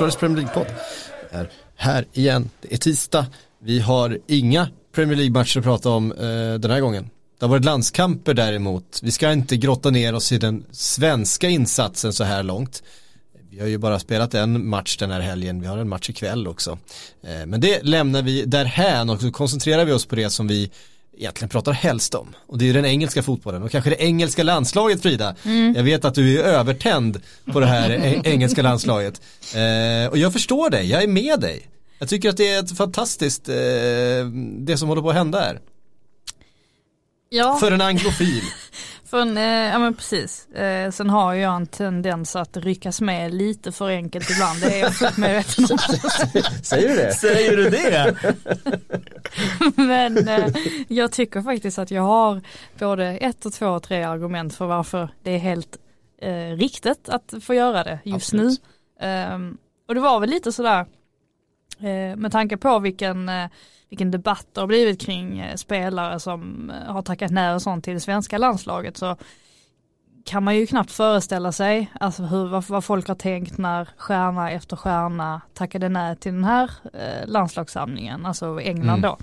Sportbladets Premier League-podd är här igen. Det är tisdag. Vi har inga Premier League-matcher att prata om eh, den här gången. Det har varit landskamper däremot. Vi ska inte grotta ner oss i den svenska insatsen så här långt. Vi har ju bara spelat en match den här helgen, vi har en match ikväll också. Eh, men det lämnar vi därhän och så koncentrerar vi oss på det som vi egentligen pratar helst om. Och det är den engelska fotbollen och kanske det engelska landslaget Frida. Mm. Jag vet att du är övertänd på det här engelska landslaget. Eh, och jag förstår dig, jag är med dig. Jag tycker att det är ett fantastiskt, eh, det som håller på att hända här. Ja. För en anglofil. För en, eh, ja men precis. Eh, sen har jag en tendens att ryckas med lite för enkelt ibland. Det är jag fullt medveten om. Säger du det? Säger du det? men eh, jag tycker faktiskt att jag har både ett och två och tre argument för varför det är helt eh, riktigt att få göra det just Absolut. nu. Ehm, och det var väl lite sådär eh, med tanke på vilken eh, vilken debatt det har blivit kring eh, spelare som eh, har tackat nej och sånt till det svenska landslaget så kan man ju knappt föreställa sig alltså hur, vad, vad folk har tänkt när stjärna efter stjärna tackade nej till den här eh, landslagssamlingen, alltså England mm. då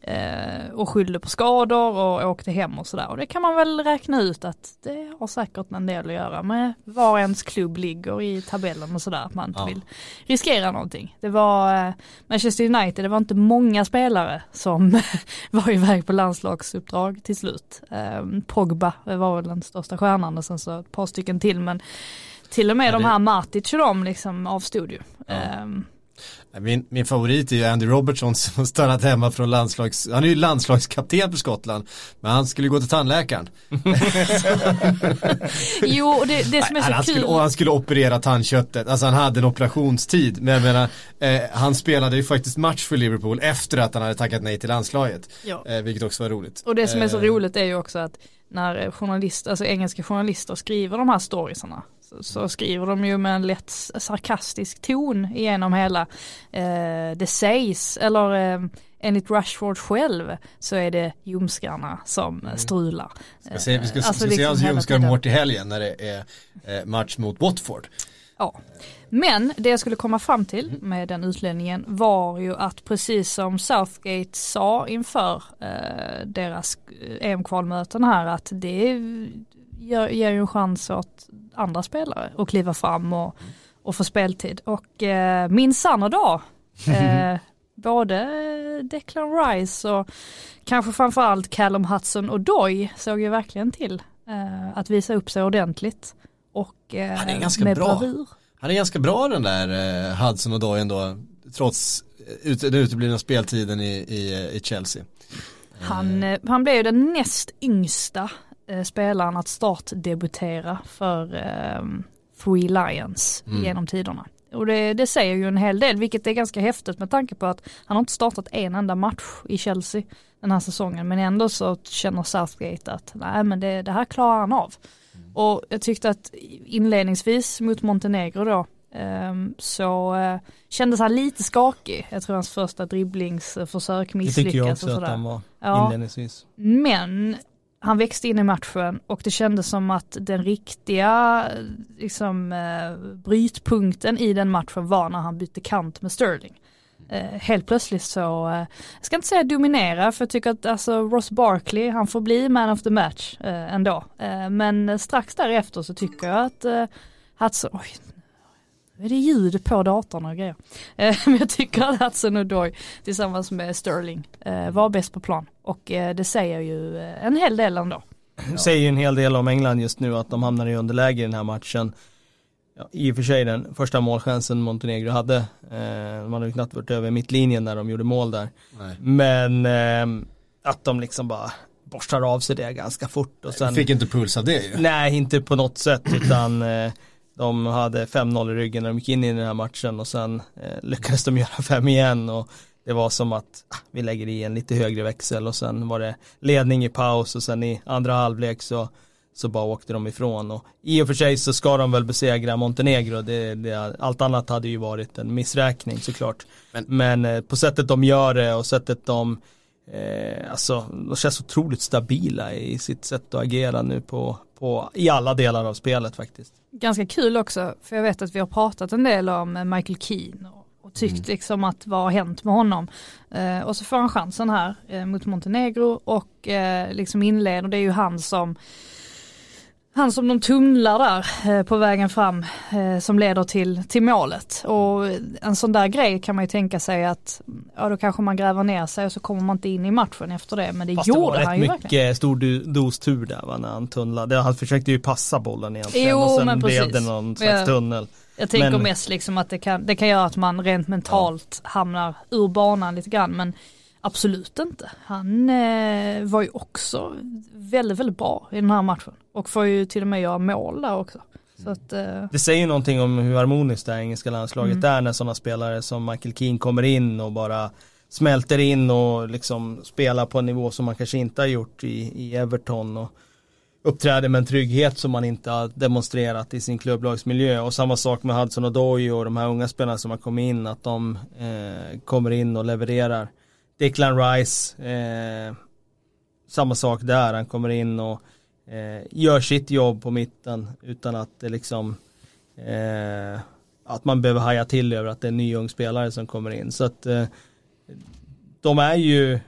eh, och skyllde på skador och åkte hem och sådär. Och det kan man väl räkna ut att det har säkert en del att göra med var ens klubb ligger i tabellen och sådär. Att man inte ja. vill riskera någonting. Det var eh, Manchester United, det var inte många spelare som var iväg på landslagsuppdrag till slut. Eh, Pogba var väl den största stjärnan och sen så ett par stycken till men till och med ja, det... de här Matic och de liksom avstod ju. Ja. Min, min favorit är ju Andy Robertson som har stannat hemma från landslags, han är ju landslagskapten för Skottland, men han skulle gå till tandläkaren. jo, och det, det som är så han kul. Skulle, och han skulle operera tandköttet, alltså han hade en operationstid, men jag menar, eh, han spelade ju faktiskt match för Liverpool efter att han hade tackat nej till landslaget, ja. eh, vilket också var roligt. Och det som är så eh. roligt är ju också att när journalister, alltså engelska journalister skriver de här storiesarna så skriver de ju med en lätt sarkastisk ton igenom hela. Eh, det sägs, eller eh, enligt Rushford själv så är det ljumskarna som mm. strular. Ska se, vi ska, alltså, ska liksom se hans ljumskar hårt i helgen när det är eh, match mot Watford. Ja, men det jag skulle komma fram till med den utlänningen var ju att precis som Southgate sa inför eh, deras eh, EM-kvalmöten här att det ger, ger ju en chans åt andra spelare att kliva fram och, och få speltid. Och eh, min sanna dag, eh, både Declan Rice och kanske framförallt Callum Hudson och Doy såg ju verkligen till eh, att visa upp sig ordentligt. Och eh, Han är ganska med bra. Bravur. Han är ganska bra den där eh, Hudson och Doy ändå, trots eh, ut, den uteblivna speltiden i, i, i Chelsea. Han, eh, han blev ju den näst yngsta eh, spelaren att startdebutera för eh, Three Lions mm. genom tiderna. Och det, det, säger ju en hel del, vilket är ganska häftigt med tanke på att han har inte startat en enda match i Chelsea den här säsongen. Men ändå så känner Southgate att nej men det, det här klarar han av. Och jag tyckte att inledningsvis mot Montenegro då um, så uh, kändes han lite skakig. Jag tror hans första dribblingsförsök misslyckas. Det tycker jag också att han var inledningsvis. Men han växte in i matchen och det kändes som att den riktiga liksom, eh, brytpunkten i den matchen var när han bytte kant med Sterling. Eh, helt plötsligt så, eh, jag ska inte säga dominera för jag tycker att alltså Ross Barkley, han får bli man of the match eh, ändå. Eh, men strax därefter så tycker jag att eh, Hudson, oj, nu är det ljud på datorn och grejer. Eh, men jag tycker att Hudson O'Doy tillsammans med Sterling eh, var bäst på plan. Och eh, det säger ju en hel del ändå. Det säger ju en hel del om England just nu att de hamnar i underläge i den här matchen. Ja, I och för sig den första målchansen Montenegro hade. Eh, man hade ju knappt varit över mittlinjen när de gjorde mål där. Nej. Men eh, att de liksom bara borstar av sig det ganska fort. Och sen, Fick inte puls av det ju. Nej, inte på något sätt utan eh, de hade 5-0 i ryggen när de gick in i den här matchen och sen eh, lyckades de göra fem igen och det var som att ah, vi lägger i en lite högre växel och sen var det ledning i paus och sen i andra halvlek så, så bara åkte de ifrån och i och för sig så ska de väl besegra Montenegro, det, det, allt annat hade ju varit en missräkning såklart. Men, Men eh, på sättet de gör det och sättet de eh, alltså de känns otroligt stabila i sitt sätt att agera nu på, på, i alla delar av spelet faktiskt. Ganska kul också, för jag vet att vi har pratat en del om Michael Keane och, och tyckt mm. liksom att vad har hänt med honom. Eh, och så får han chansen här eh, mot Montenegro och eh, liksom inleder, det är ju han som han som de tumlar där eh, på vägen fram eh, som leder till, till målet. Och en sån där grej kan man ju tänka sig att ja då kanske man gräver ner sig och så kommer man inte in i matchen efter det. Men det Fast gjorde det var han ju mycket verkligen. stor dos tur där va, när han tunnlade. Han försökte ju passa bollen egentligen jo, och sen blev det någon slags jag, tunnel. Jag tänker men, mest liksom att det kan, det kan göra att man rent mentalt ja. hamnar ur banan lite grann. Men Absolut inte. Han eh, var ju också väldigt, väldigt bra i den här matchen. Och får ju till och med göra mål där också. Att, eh... Det säger ju någonting om hur harmoniskt det här engelska landslaget mm. är när sådana spelare som Michael Keane kommer in och bara smälter in och liksom spelar på en nivå som man kanske inte har gjort i, i Everton. Och uppträder med en trygghet som man inte har demonstrerat i sin klubblagsmiljö. Och samma sak med Hudson och Doyle och de här unga spelarna som har kommit in, att de eh, kommer in och levererar. Declan Rice, eh, samma sak där, han kommer in och eh, gör sitt jobb på mitten utan att det liksom eh, att man behöver haja till över att det är en ny ung spelare som kommer in. Så att eh, de är ju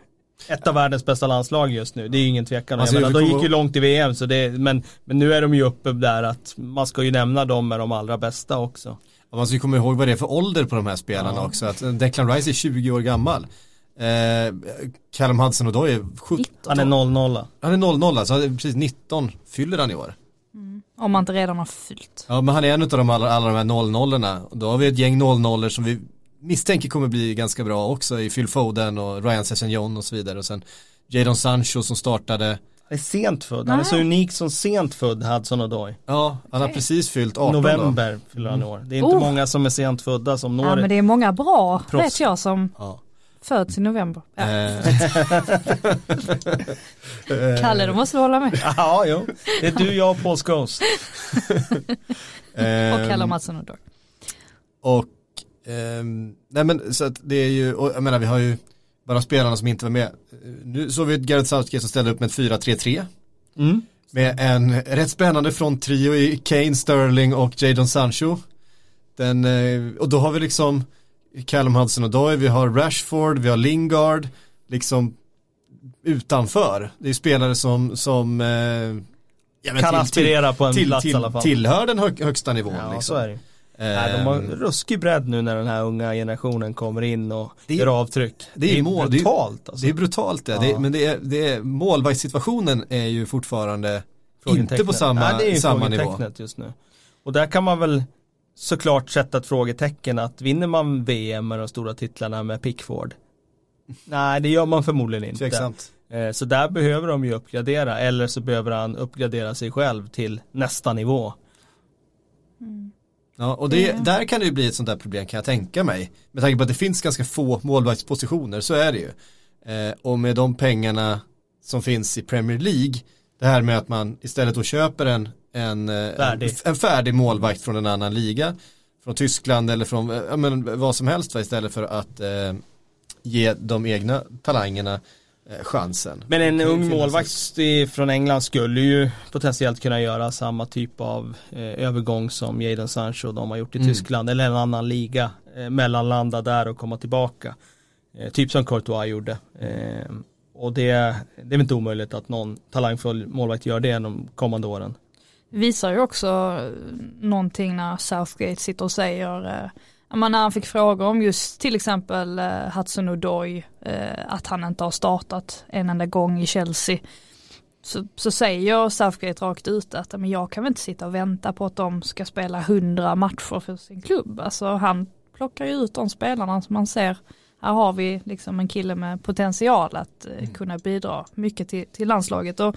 ett av världens bästa landslag just nu, det är ju ingen tvekan. Alltså, menar, de gick ju långt i VM, så det, men, men nu är de ju uppe där att man ska ju nämna dem med de allra bästa också. man ska ju komma ihåg vad det är för ålder på de här spelarna ja. också. Att Declan Rice är 20 år gammal. Eh, Callum Hudson och då är 17. Han är 00 Han är 00 alltså precis 19 fyller han i år. Mm. Om man inte redan har fyllt. Ja men han är en av de alla, alla de här 00 och då har vi ett gäng 00 som vi misstänker kommer bli ganska bra också i Phil Foden och Ryan Sessignon och så vidare och sen Jadon Sancho som startade Han är sent född, han är så unik som sent född Hudson och Doy. Ja, han har precis fyllt 18 November fyller han i år. Det är inte oh. många som är sent födda som når Ja men det är många bra, proffs. vet jag som ja. Föds i november. Ja. Eh. Kalle, du måste hålla med. Ja, jo. Det är du, jag och Paul Scholes. och Kalle Mattsson och Dag. Och, um, nej men så att det är ju, och jag menar vi har ju bara spelarna som inte var med. Nu såg vi ett Gareth Southgate som ställde upp med ett 4-3-3. Mm. Med en rätt spännande fronttrio i Kane, Sterling och Jadon Sancho. Den, eh, och då har vi liksom Callum hudson och vi har Rashford, vi har Lingard, liksom utanför. Det är spelare som, som eh, ja, kan aspirera på en till, plats till, i alla fall. Tillhör den hög, högsta nivån. Ja, liksom. så är det. Nej, de har ehm. ruskig bredd nu när den här unga generationen kommer in och det är, gör avtryck. Det är, det är mål, brutalt. Alltså. Det är brutalt det. Ja. det men det är, det är, målvaktssituationen är ju fortfarande inte på samma, Nej, det är samma nivå. just nu. Och där kan man väl såklart sätta ett frågetecken att vinner man VM med de stora titlarna med Pickford? Nej, det gör man förmodligen inte. Tveksamt. Eh, så där behöver de ju uppgradera eller så behöver han uppgradera sig själv till nästa nivå. Mm. Ja, och det, där kan det ju bli ett sånt där problem kan jag tänka mig. Med tanke på att det finns ganska få målvaktspositioner, så är det ju. Eh, och med de pengarna som finns i Premier League, det här med att man istället då köper en en eh, färdig. En, en färdig målvakt från en annan liga. Från Tyskland eller från ja, men, vad som helst istället för att eh, ge de egna talangerna eh, chansen. Men en ung målvakt från England skulle ju potentiellt kunna göra samma typ av eh, övergång som Jadon Sancho de har gjort i mm. Tyskland eller en annan liga. Eh, mellanlanda där och komma tillbaka. Eh, typ som Courtois gjorde. Eh, och det, det är inte omöjligt att någon talangfull målvakt gör det de kommande åren visar ju också någonting när Southgate sitter och säger eh, när han fick frågor om just till exempel eh, Hudson Odoi, eh, att han inte har startat en enda gång i Chelsea. Så, så säger Southgate rakt ut att men jag kan väl inte sitta och vänta på att de ska spela hundra matcher för sin klubb. Alltså han plockar ju ut de spelarna som man ser, här har vi liksom en kille med potential att eh, mm. kunna bidra mycket till, till landslaget. Och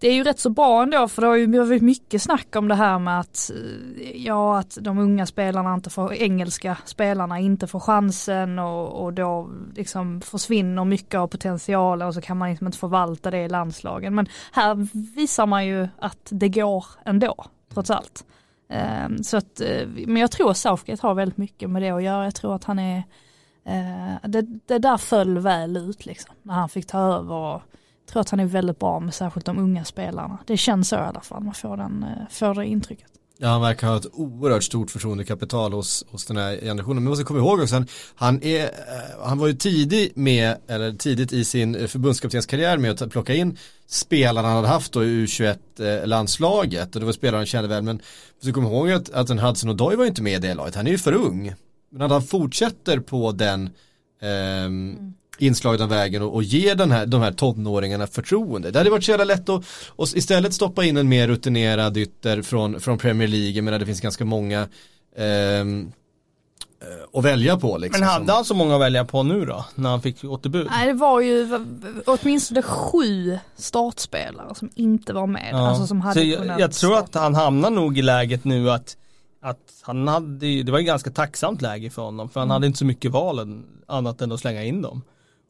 det är ju rätt så bra ändå för det har ju varit mycket snack om det här med att, eh, ja, att de unga spelarna inte får, engelska spelarna inte får chansen och, och då liksom försvinner mycket av potentialen och så kan man liksom inte förvalta det i landslagen. Men här visar man ju att det går ändå, trots allt. Um, så att, eh, men jag tror Southgate har väldigt mycket med det att göra. Jag tror att han är eh, det, det där föll väl ut liksom när han fick ta över och tror att han är väldigt bra med särskilt de unga spelarna. Det känns så i alla fall, man får, den, eh, får det intrycket. Ja, han verkar ha ett oerhört stort förtroendekapital hos, hos den här generationen. Men man måste komma ihåg också, han, han, är, eh, han var ju tidig med, eller tidigt i sin förbundskaptenskarriär med att plocka in spelarna han hade haft då i U21-landslaget. Och det var spelare han kände väl, men man måste komma ihåg att, att en Hudson Odoi var inte med i det laget. Han är ju för ung. Men att han fortsätter på den eh, mm inslagna vägen och, och ge den här, de här tonåringarna förtroende. Det hade varit så jävla lätt att och istället stoppa in en mer rutinerad ytter från, från Premier League, men det finns ganska många ehm, eh, att välja på liksom. Men hade han så många att välja på nu då? När han fick återbud? Nej det var ju åtminstone sju startspelare som inte var med. Ja. Alltså som hade så jag, jag tror att han hamnar nog i läget nu att att han hade, det var ett ganska tacksamt läge för honom för han mm. hade inte så mycket val annat än att slänga in dem.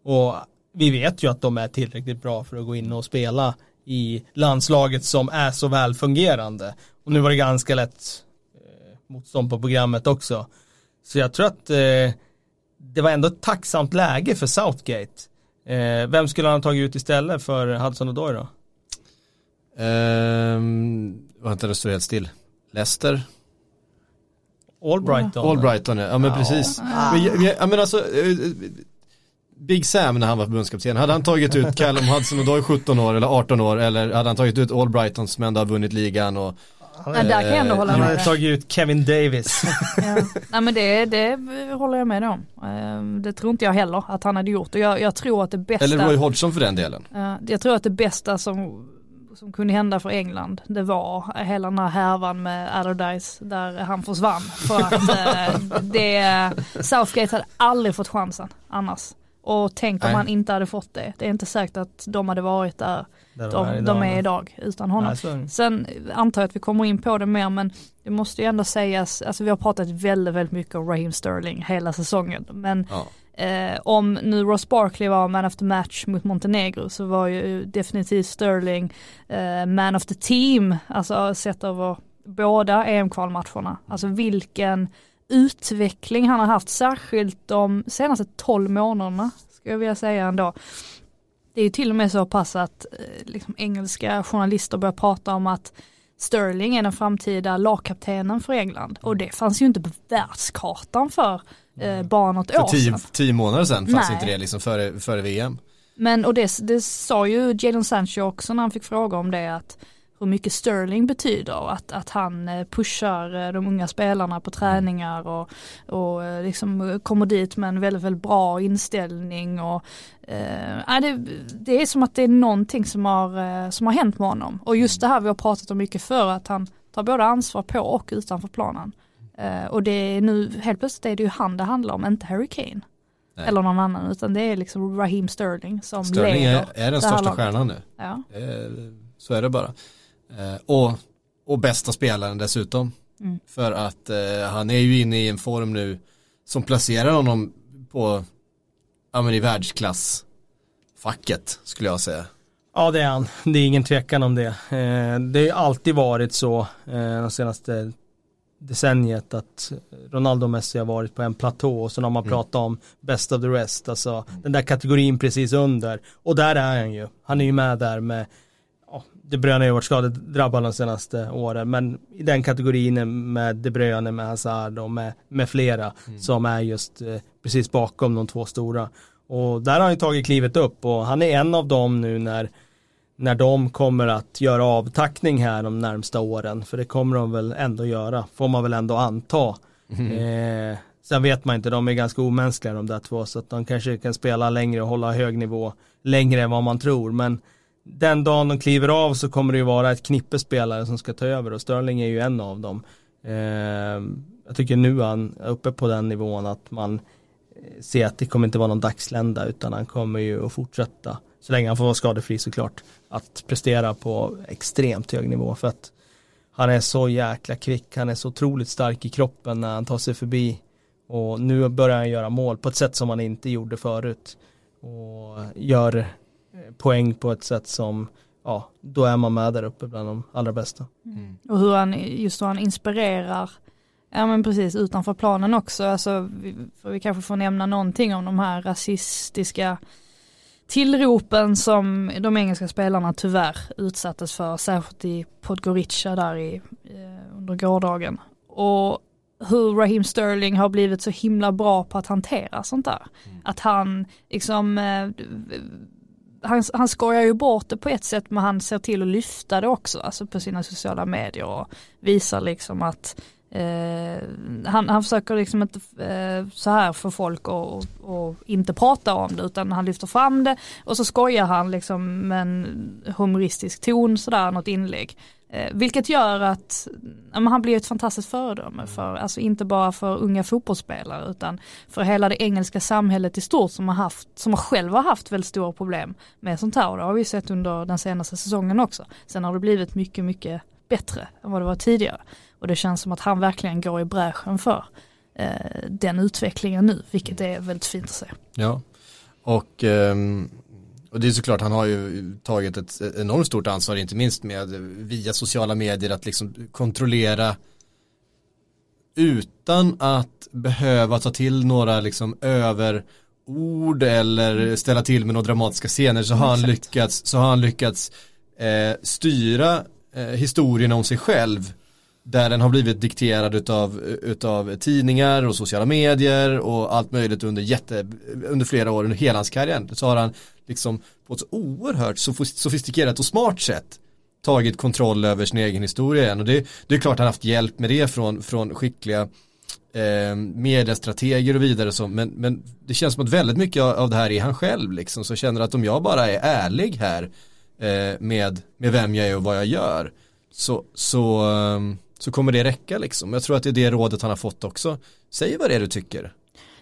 Och vi vet ju att de är tillräckligt bra för att gå in och spela i landslaget som är så väl fungerande. Och nu var det ganska lätt eh, motstånd på programmet också. Så jag tror att eh, det var ändå ett tacksamt läge för Southgate. Eh, vem skulle han ha tagit ut istället för Hudson Odoi då? Um, vänta, det står helt still. Leicester. Albrighton. Albrighton, ja men ja. precis. Ah. Men, jag, jag, men alltså, eh, Big Sam när han var förbundskapten, hade han tagit ut Callum Hudson och då är 17 år eller 18 år eller hade han tagit ut Albrighton som ändå har vunnit ligan och Ja, där kan jag ändå hålla med. Han hade tagit ut Kevin Davis. ja. Nej men det, det håller jag med om. Ehm, det tror inte jag heller att han hade gjort och jag, jag tror att det bästa Eller Roy Hodgson för den delen. Jag tror att det bästa som som kunde hända för England, det var hela den här härvan med Allardyce där han försvann. För att eh, det, Southgate hade aldrig fått chansen annars. Och tänk om Nej. han inte hade fått det. Det är inte säkert att de hade varit där, där de, är, de är idag utan honom. Nej, Sen antar jag att vi kommer in på det mer men det måste ju ändå sägas, alltså vi har pratat väldigt, väldigt mycket om Raheem Sterling hela säsongen. Men ja. Eh, om nu Ross Barkley var man of the match mot Montenegro så var ju definitivt Sterling eh, man of the team, alltså sett över båda EM-kvalmatcherna. Alltså vilken utveckling han har haft, särskilt de senaste 12 månaderna, ska jag vilja säga ändå. Det är ju till och med så pass att eh, liksom, engelska journalister börjar prata om att Sterling är den framtida lagkaptenen för England och det fanns ju inte på världskartan för eh, bara något för år tio, sedan. Tio månader sedan fanns Nej. inte det liksom före, före VM. Men och det, det sa ju Jadon Sancho också när han fick fråga om det att hur mycket Sterling betyder. Att, att han eh, pushar eh, de unga spelarna på träningar och, och eh, liksom kommer dit med en väldigt, väldigt bra inställning. Och, eh, det, det är som att det är någonting som har, som har hänt med honom. Och just det här vi har pratat om mycket för att han tar både ansvar på och utanför planen. Eh, och det är nu, helt plötsligt är det ju han det handlar om, inte Harry Kane. Nej. Eller någon annan, utan det är liksom Raheem Sterling som Sterling leder. Sterling är, är den största stjärnan nu. Ja. så är det bara. Eh, och, och bästa spelaren dessutom. Mm. För att eh, han är ju inne i en form nu som placerar honom på, ja men i världsklass facket skulle jag säga. Ja det är han, det är ingen tvekan om det. Eh, det har alltid varit så eh, de senaste decenniet att Ronaldo och Messi har varit på en platå och så har man mm. pratat om best of the rest, alltså den där kategorin precis under. Och där är han ju. Han är ju med där med de Bruyne har ju varit skadedrabbad de senaste åren, men i den kategorin med De Bruyne, med Hazard och med, med flera mm. som är just eh, precis bakom de två stora. Och där har han ju tagit klivet upp och han är en av dem nu när, när de kommer att göra avtackning här de närmsta åren, för det kommer de väl ändå göra, får man väl ändå anta. Mm. Eh, sen vet man inte, de är ganska omänskliga de där två, så att de kanske kan spela längre och hålla hög nivå längre än vad man tror, men den dagen de kliver av så kommer det ju vara ett knippe spelare som ska ta över och Sterling är ju en av dem. Eh, jag tycker nu är han uppe på den nivån att man eh, ser att det kommer inte vara någon dagslända utan han kommer ju att fortsätta. Så länge han får vara skadefri såklart. Att prestera på extremt hög nivå för att han är så jäkla kvick, han är så otroligt stark i kroppen när han tar sig förbi. Och nu börjar han göra mål på ett sätt som han inte gjorde förut. Och gör poäng på ett sätt som, ja, då är man med där uppe bland de allra bästa. Mm. Och hur han, just hur han inspirerar Ja men precis, utanför planen också. Alltså, vi, för vi kanske får nämna någonting om de här rasistiska tillropen som de engelska spelarna tyvärr utsattes för, särskilt i Podgorica där i, eh, under gårdagen. Och hur Raheem Sterling har blivit så himla bra på att hantera sånt där. Mm. Att han liksom, eh, han, han skojar ju bort det på ett sätt men han ser till att lyfta det också, alltså på sina sociala medier och visar liksom att Eh, han, han försöker liksom inte eh, så här få folk att inte prata om det utan han lyfter fram det och så skojar han liksom med en humoristisk ton sådär, något inlägg. Eh, vilket gör att ja, han blir ett fantastiskt föredöme för, alltså inte bara för unga fotbollsspelare utan för hela det engelska samhället i stort som har haft, som har själv har haft väldigt stora problem med sånt här och det har vi sett under den senaste säsongen också. Sen har det blivit mycket, mycket bättre än vad det var tidigare. Och det känns som att han verkligen går i bräschen för eh, den utvecklingen nu, vilket är väldigt fint att se. Ja, och, ehm, och det är såklart, han har ju tagit ett enormt stort ansvar, inte minst med via sociala medier, att liksom kontrollera utan att behöva ta till några liksom överord eller ställa till med några dramatiska scener. Så har han lyckats, så har han lyckats eh, styra eh, historien om sig själv där den har blivit dikterad utav, utav tidningar och sociala medier och allt möjligt under, jätte, under flera år under hela hans karriär. Så har han liksom på ett oerhört sofistikerat och smart sätt tagit kontroll över sin egen historia igen. Och det, det är klart att han haft hjälp med det från, från skickliga eh, mediestrateger och vidare så, men, men det känns som att väldigt mycket av det här är han själv liksom, så känner att om jag bara är ärlig här eh, med, med vem jag är och vad jag gör så, så um, så kommer det räcka liksom. Jag tror att det är det rådet han har fått också. Säg vad det är du tycker.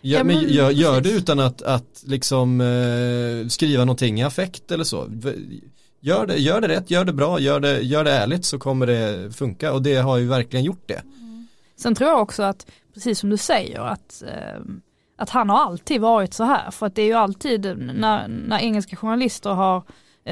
Gör, ja, men, men, gör, gör det utan att, att liksom eh, skriva någonting i affekt eller så. Gör det, gör det rätt, gör det bra, gör det, gör det ärligt så kommer det funka och det har ju verkligen gjort det. Mm. Sen tror jag också att, precis som du säger, att, eh, att han har alltid varit så här. För att det är ju alltid när, när engelska journalister har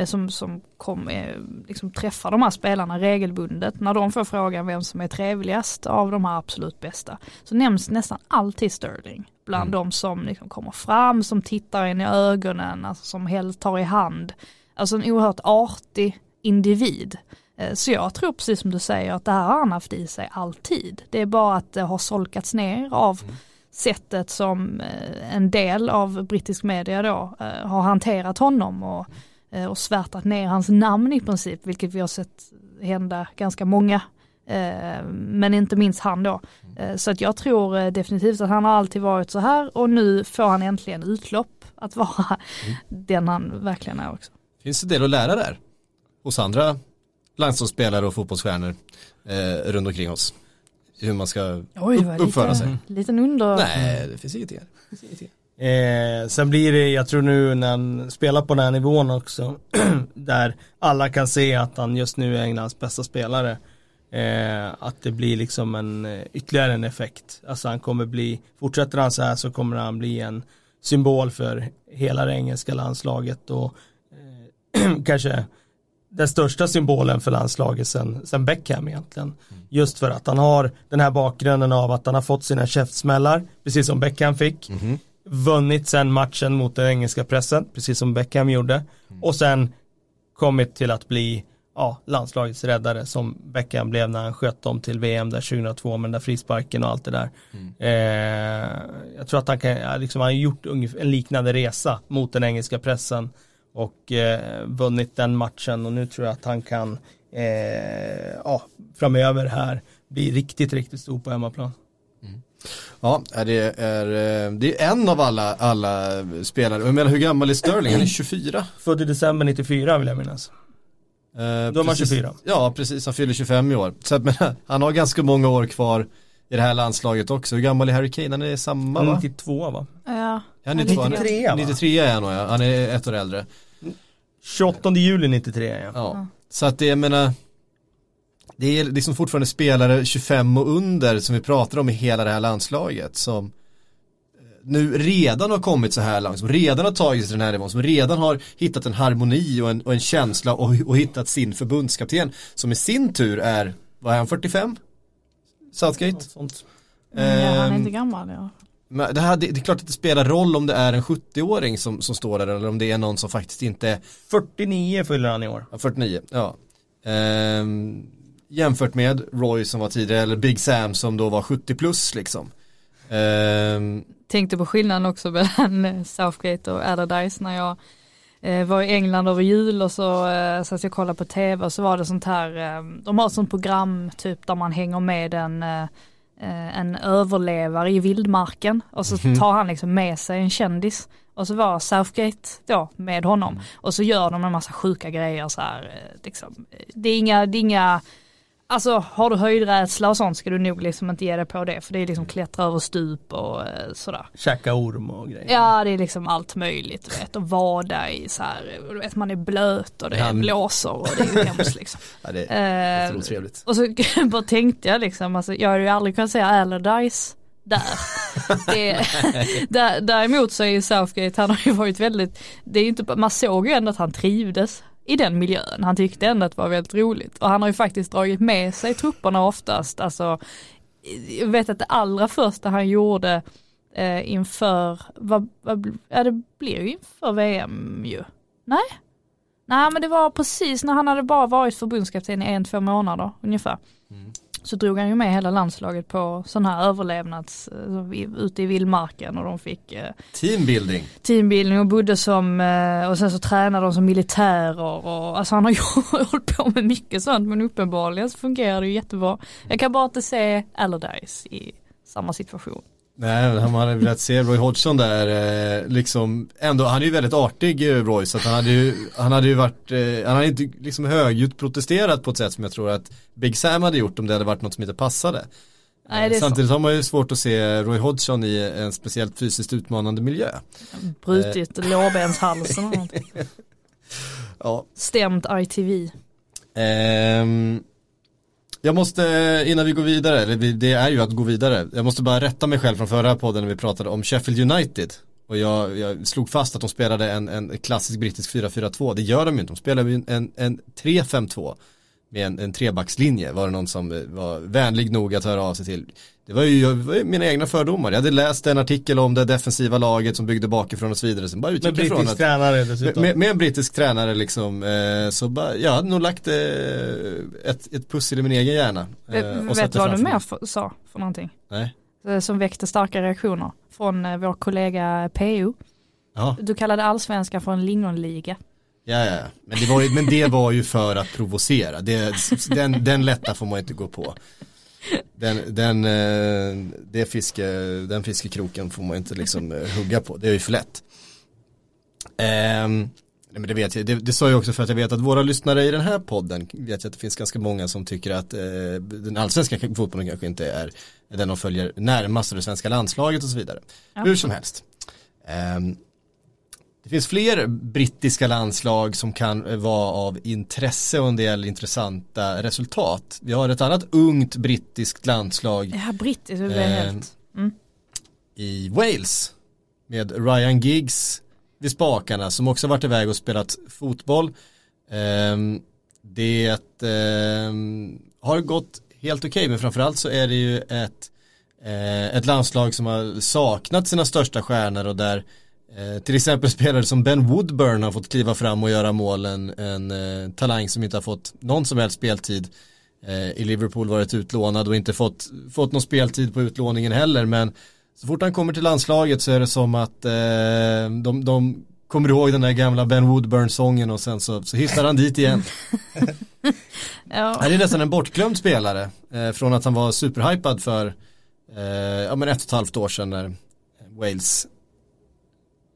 som, som kom, eh, liksom träffar de här spelarna regelbundet. När de får frågan vem som är trevligast av de här absolut bästa så nämns nästan alltid Sterling bland mm. de som liksom kommer fram, som tittar in i ögonen, alltså som helt tar i hand. Alltså en oerhört artig individ. Eh, så jag tror precis som du säger att det här har han haft i sig alltid. Det är bara att det har solkats ner av mm. sättet som en del av brittisk media då har hanterat honom och Eh, och svärtat ner hans namn i princip, vilket vi har sett hända ganska många. Eh, men inte minst han då. Eh, så att jag tror definitivt att han har alltid varit så här och nu får han äntligen utlopp att vara mm. den han verkligen är också. Finns det del att lära där? Hos andra landslagsspelare och fotbollsstjärnor eh, runt omkring oss? Hur man ska Oj, upp, uppföra lite, sig. Liten under. Nej, det finns ingenting här. Det finns ingenting. Eh, sen blir det, jag tror nu när han spelar på den här nivån också, där alla kan se att han just nu är Englands bästa spelare, eh, att det blir liksom en eh, ytterligare en effekt. Alltså han kommer bli, fortsätter han så här så kommer han bli en symbol för hela det engelska landslaget och eh, kanske den största symbolen för landslaget sen, sen Beckham egentligen. Mm. Just för att han har den här bakgrunden av att han har fått sina käftsmällar, precis som Beckham fick. Mm -hmm vunnit sen matchen mot den engelska pressen, precis som Beckham gjorde. Mm. Och sen kommit till att bli ja, landslagets räddare som Beckham blev när han sköt dem till VM där 2002 med den där frisparken och allt det där. Mm. Eh, jag tror att han kan, liksom, han har gjort en liknande resa mot den engelska pressen och eh, vunnit den matchen och nu tror jag att han kan eh, ja, framöver här bli riktigt, riktigt stor på hemmaplan. Ja, det är, eh, det är en av alla, alla spelare. Jag menar hur gammal är Sterling? Han är 24. Född i december 94 vill jag minnas. Eh, Då är man 24. Ja, precis. Han fyller 25 i år. Så att, men, han har ganska många år kvar i det här landslaget också. Hur gammal är Harry Kane? Han är samma va? 92 va? Ja. Han är 93 va? 93 är han nog ja. Han är ett år äldre. 28 juli 93 ja. ja. Så att det, jag menar det är liksom fortfarande spelare 25 och under som vi pratar om i hela det här landslaget som eh, nu redan har kommit så här långt, som redan har tagit sig till den här nivån, som redan har hittat en harmoni och en, och en känsla och, och hittat sin förbundskapten som i sin tur är, vad är han, 45? Southgate? Mm, ja, han är Ehm, inte gammal ja. men det, här, det, det är klart att det spelar roll om det är en 70-åring som, som står där eller om det är någon som faktiskt inte är 49 fyller han i år. Ja, 49, ja. Ehm, jämfört med Roy som var tidigare, eller Big Sam som då var 70 plus liksom. Ehm, Tänkte på skillnaden också mellan eh, Southgate och Allardyce när jag eh, var i England över jul och så eh, satt jag och kollade på tv och så var det sånt här, eh, de har ett sånt program typ där man hänger med en, en överlevare i vildmarken och så tar han liksom med sig en kändis. Och så var Southgate då med honom. Och så gör de en massa sjuka grejer så här. Liksom. Det är inga, det är inga Alltså har du höjdrädsla och sånt ska du nog liksom inte ge dig på det för det är liksom klättra över stup och eh, sådär. Käka orm och grejer. Ja det är liksom allt möjligt du vet och vada i så här, du vet man är blöt och det Ja. blåser och det är hemskt liksom. ja, det är Eh, otrevligt. och så bara tänkte jag liksom, alltså, jag hade ju aldrig kunnat säga Allardyce där. det, där. Däremot så är ju Southgate, han har ju varit väldigt, det är inte, man såg ju ändå att han trivdes i den miljön. Han tyckte ändå att det var väldigt roligt och han har ju faktiskt dragit med sig trupperna oftast. Alltså, jag vet att det allra första han gjorde eh, inför, vad, vad, ja det blir ju inför VM ju. Nej? Nej men det var precis när han hade bara varit förbundskapten i en, två månader ungefär. Mm. Så drog han ju med hela landslaget på sån här överlevnads, eh, ute i vildmarken och de fick eh, Teambuilding. teambildning och bodde som, eh, och sen så tränade de som militärer och alltså han har ju hållit på med mycket sånt men uppenbarligen så fungerar det ju jättebra. Jag kan bara inte se Allardyce i samma situation. Nej, han hade velat se Roy Hodgson där, eh, liksom, ändå, han är ju väldigt artig eh, Roy, så att han hade ju, han hade ju varit, eh, han hade inte liksom högljutt protesterat på ett sätt som jag tror att Big Sam hade gjort om det hade varit något som inte passade. Nej, Samtidigt har man ju svårt att se Roy Hodgson i en speciellt fysiskt utmanande miljö. Brutit lårbenshalsen och någonting. Ja. Stämt ITV. Ehm, jag måste, eh, innan vi går vidare, eller det är ju att gå vidare, jag måste bara rätta mig själv från förra podden när vi pratade om Sheffield United. Och jag, jag slog fast att de spelade en, en klassisk brittisk 4-4-2, det gör de ju inte, de spelar ju en, en 3-5-2 med en, en trebackslinje, var det någon som var vänlig nog att höra av sig till. Det var ju, det var ju mina egna fördomar, jag hade läst en artikel om det defensiva laget som byggde bakifrån och så vidare, sen bara Med utgick ifrån brittisk att tränare dessutom. med, med en brittisk tränare liksom, eh, så bara, jag hade nog lagt eh, ett, ett pussel i min egen hjärna. Eh, och Vet satt du vad du mer för, sa för någonting? Nej. Eh, Som väckte starka reaktioner från eh, vår kollega PO. Ja, Du kallade allsvenskan för en lingonliga. Ja, ja. Men, det var ju, men det var ju för att provocera. Det, den, den lätta får man inte gå på. Den, den, eh, det fiske, den fiskekroken får man inte liksom eh, hugga på. Det är ju för lätt. Nej, men det vet jag, det, det sa jag också för att jag vet att våra lyssnare i den här podden vet jag att det finns ganska många som tycker att eh, den allsvenska fotbollen kanske inte är den de följer närmast av det svenska landslaget och så vidare. Ja. Hur som helst. Ehm, det finns fler brittiska landslag som kan vara av intresse och en del intressanta resultat. Vi har ett annat ungt brittiskt landslag Ja, brittiskt, det Eh, helt. Mm. i Wales med Ryan Giggs vid spakarna som också varit iväg och spelat fotboll. Ehm, det ehm, har gått helt okej men framförallt så är det ju ett, eh, ett landslag som har saknat sina största stjärnor och där eh, till exempel spelare som Ben Woodburn har fått kliva fram och göra mål en, eh, talang som inte har fått någon som helst speltid. Eh, i Liverpool varit utlånad och inte fått, fått någon speltid på utlåningen heller. Men så fort han kommer till landslaget så är det som att eh, de, de kommer ihåg den där gamla Ben Woodburn-sången och sen så, så hittar han dit igen. Ja, Han är nästan en bortglömd spelare eh, från att han var superhypad för eh, ja, men ett och ett halvt år sedan när Wales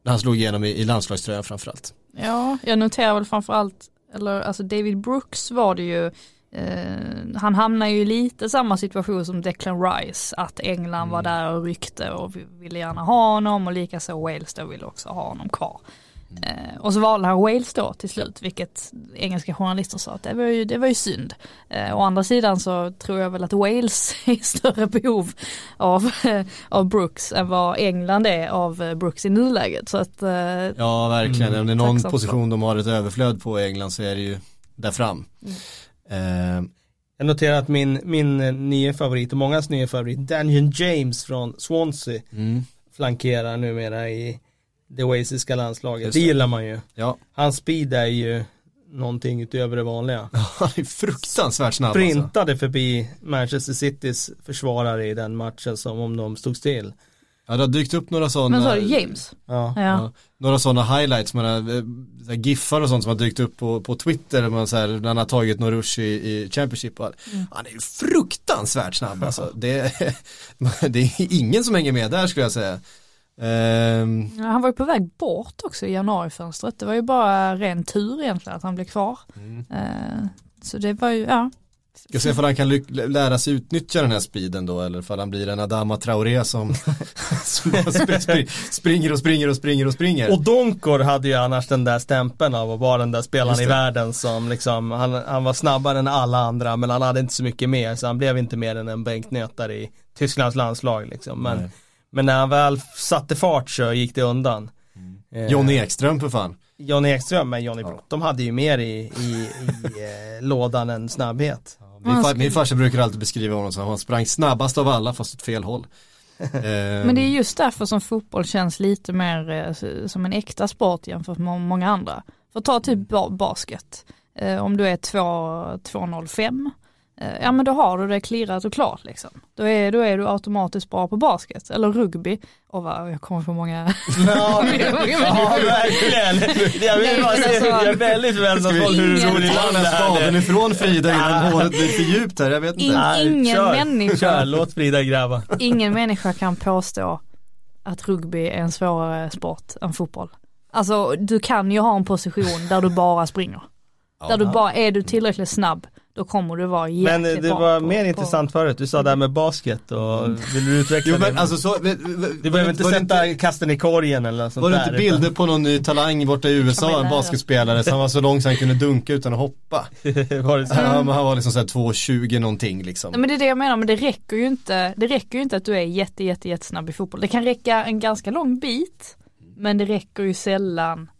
när han slog igenom i, i landslagströjan framförallt. ja, jag noterar väl framförallt, eller alltså David Brooks var det ju, eh, han hamnar ju lite samma situation som Declan Rice, att England var där och ryckte och vi- ville gärna ha honom och likaså Wales då ville också ha honom kvar. Eh, och så valde han Wales då till slut, vilket engelska journalister sa att det var ju, det var ju synd. Eh, å andra sidan så tror jag väl att Wales är i större behov av, av Brooks än vad England är av eh, Brooks i nuläget. Så att, eh, Ja, verkligen. Mm, Om det är någon position de har ett överflöd på i England så är det ju där fram. Eh, Jag noterar att min, min eh, nya favorit och mångas nya favorit, Daniel James från Swansea, Mm. flankerar numera i det walesiska landslaget. Just Det det. gillar man ju. Ja, Hans speed är ju någonting utöver det vanliga. han är fruktansvärt snabb alltså. Sprintade förbi Manchester Citys försvarare i den matchen som om de stod still. Ja, det har dykt upp några sådana Men så är det James. Ja. Ja. Ja, några sådana highlights, man har, eh, giffar och sånt som har dykt upp på, på Twitter, där man så här, när han har tagit någon rush i, i Championship. Och, allt. Han är ju fruktansvärt snabb alltså. Det, det är ingen som hänger med där skulle jag säga. Ja, Han var ju på väg bort också i januarifönstret. Det var ju bara ren tur egentligen att han blev kvar. Eh, Så det var ju, ja. Ska se om han kan lära sig utnyttja den här speeden då eller för han blir en Adama Traoré som, som sp- sp- springer och springer och springer och springer. Och Donkor hade ju annars den där stämpeln av att vara den där spelaren i världen som liksom, han, han var snabbare än alla andra men han hade inte så mycket mer så han blev inte mer än en bänknötare i Tysklands landslag liksom. Men, Nej. Men när han väl satte fart så gick det undan. Eh, Johnny Ekström för fan. Johnny Ekström med Johnny Brott, de hade ju mer i, i, i eh, lådan än snabbhet. Min, Han far, min farsa brukar alltid beskriva honom som att han sprang snabbast av alla fast åt fel håll. Men det är just därför som fotboll känns lite mer eh, som en äkta sport jämfört med må- många andra. För ta typ ba- basket. Eh, Om du är 2 205, eh, ja men då har du det klirrat och klart liksom. Då är, då är du automatiskt bra på basket. Eller rugby. Och vad, jag kommer få många Ja, ja verkligen. Jag vill bara se, jag är väldigt förväntansfull hur Ta den det här spaden ifrån Frida innan håret blir för djupt här, jag vet inte. In- ingen kör, människa. Kör, låt Frida gräva. Ingen människa kan påstå att rugby är en svårare sport än fotboll. Alltså du kan ju ha en position där du bara springer. Där du bara, är du tillräckligt snabb, då kommer du vara Men jäkligt det var på- mer på- intressant förut, du sa det här med basket och vill du utveckla Jo men det? alltså så, du behöver inte sätta kasten i korgen eller något sånt Var det inte bilder på någon ny talang borta i USA, en basketspelare som var så lång så han kunde dunka utan att hoppa. utan- var det så? Han, han var liksom såhär 2,20 någonting liksom. Nej, men det är det jag menar, men det räcker ju inte, det räcker ju inte att du är jätte, jätte, jättesnabb i fotboll. Det kan räcka en ganska lång bit, men det räcker ju sällan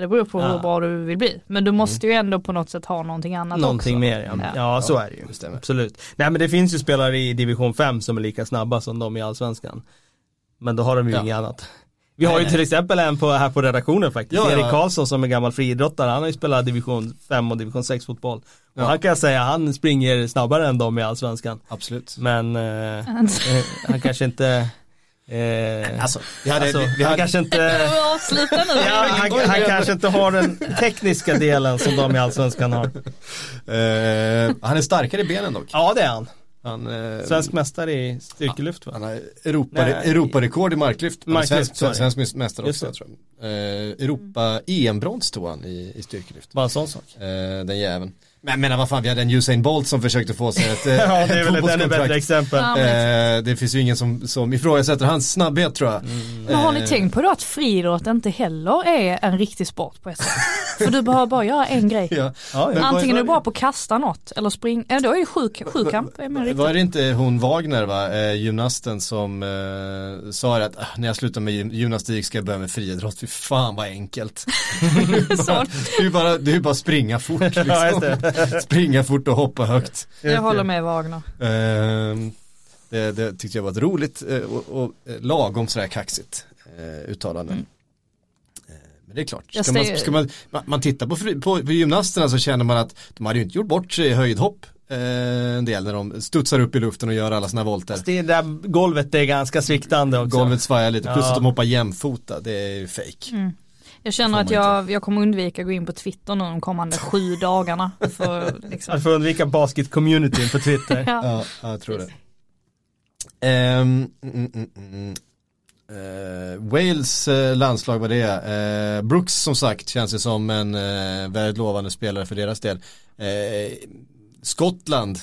Det beror på Ja. hur bra du vill bli. Men du måste ju ändå på något sätt ha någonting annat Någonting också. mer ja. Ja. ja. så är det ju. det. Absolut. Nej men det finns ju spelare i division 5 som är lika snabba som de i allsvenskan. Men då har de ju Ja. inget annat. Vi har Nej, ju nej. till exempel en på, här på redaktionen faktiskt. Ja, ja. Erik Karlsson som är gammal friidrottare. Han har ju spelat division 5 och division 6 fotboll. Och han kan jag säga, han springer snabbare än de i allsvenskan. Absolut. Men eh, eh, han kanske inte eh, Alltså, vi hade, alltså, vi, vi han hade, kanske inte. Ja, han, han kanske inte har den tekniska delen som de i allsvenskan har. eh, han är starkare i benen dock. Ja det är han. Han, eh, Svensk mästare i styrkelyft va? Han har Europa, Nej. Europarekord i marklyft. Marklyft, svensk, svensk mästare också tror jag. Eh, Europa EM-brons tog han i, i styrkelyft. Bara en sån sak. Eh, den jäveln. Men jag menar vad fan, vi hade en Usain Bolt som försökte få sig ett, eh, Ja det är väl ett ännu bättre exempel. Ja, Eh, det finns ju ingen som, som ifrågasätter hans snabbhet tror jag. Men har ni Eh, tänkt på då att friidrott inte heller är en riktig sport på ett sätt? För du behöver bara göra en grej. Ja. Ja, Antingen är du bra på att kasta något eller springa, ja, då är det sju, sjukamp. Var det inte hon Wagner va, eh, gymnasten som eh, sa att ah, när jag slutar med gym- gymnastik ska jag börja med friidrott, fy fan vad enkelt. Det är ju bara, det är bara springa fort liksom. Springa fort och hoppa högt. jag håller med Wagner. Ehm, det, det tyckte jag var ett roligt eh, och, och eh, lagom sådär kaxigt eh, uttalande. Mm. Eh, Men det är klart, ska man, ska man, man, tittar på, på, på gymnasterna så känner man att de hade ju inte gjort bort sig i höjdhopp eh, en del när de studsar upp i luften och gör alla sina volter. Det där golvet är ganska sviktande också. Golvet svajar lite, plus Ja. att de hoppar jämfota, det är ju fake. Mm. Jag känner att jag, jag kommer undvika att gå in på Twitter nu de kommande sju dagarna. För, liksom. Att få undvika basket-communityn på Twitter. ja. Ja, ja, jag tror det. Ehm, mm, mm, mm. Eh, Wales eh, landslag var det. Eh, Brooks som sagt känns det som en väldigt lovande spelare för deras del. Skottland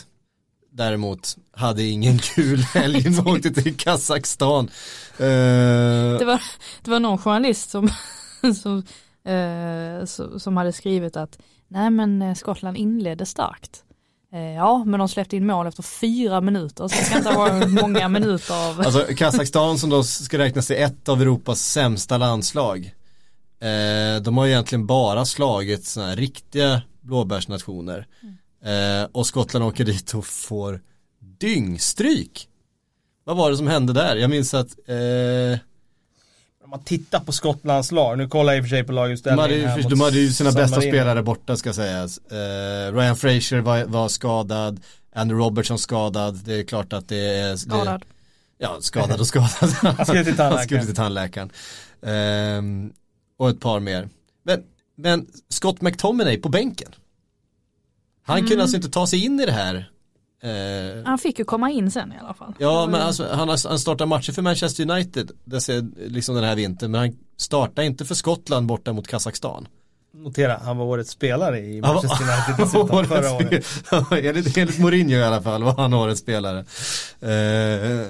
däremot hade ingen kul helg, de åkte till Kazakstan. Det, var, det var någon journalist som, som, eh, som, hade skrivit att nej men eh, Skottland inledde starkt. Eh, ja men de släppte in mål efter fyra minuter så det ska inte vara många minuter av Alltså Kazakstan som då ska räknas till ett av Europas sämsta landslag. Eh, de har egentligen bara slagit sådana här riktiga blåbärsnationer. Eh, och Skottland åker dit och får dyngstryk. Vad var det som hände där? Jag minns att eh, man tittar på Skottlands lag, nu kollar jag i och för sig på de, lagutställningen hade, här ju- de hade ju sina bästa Marino. spelare borta ska sägas. Eh, Ryan Fraser var, var skadad, Andrew Robertson skadad. Det är klart att det är... Det, Skadad. Ja, skadad och skadad. Han skulle till tandläkaren. Skulle till tandläkaren. Ehm, och ett par mer. Men, men Scott McTominay på bänken. Han Mm. kunde alltså inte ta sig in i det här. Eh, Han fick ju komma in sen i alla fall. ja, men alltså, han, har, han startar matcher för Manchester United det ser, liksom den här vintern. Men han startar inte för Skottland borta mot Kazakstan. Notera, han var årets spelare i Manchester United dessutom förra året. enligt, enligt Mourinho i alla fall var han årets spelare. Eh,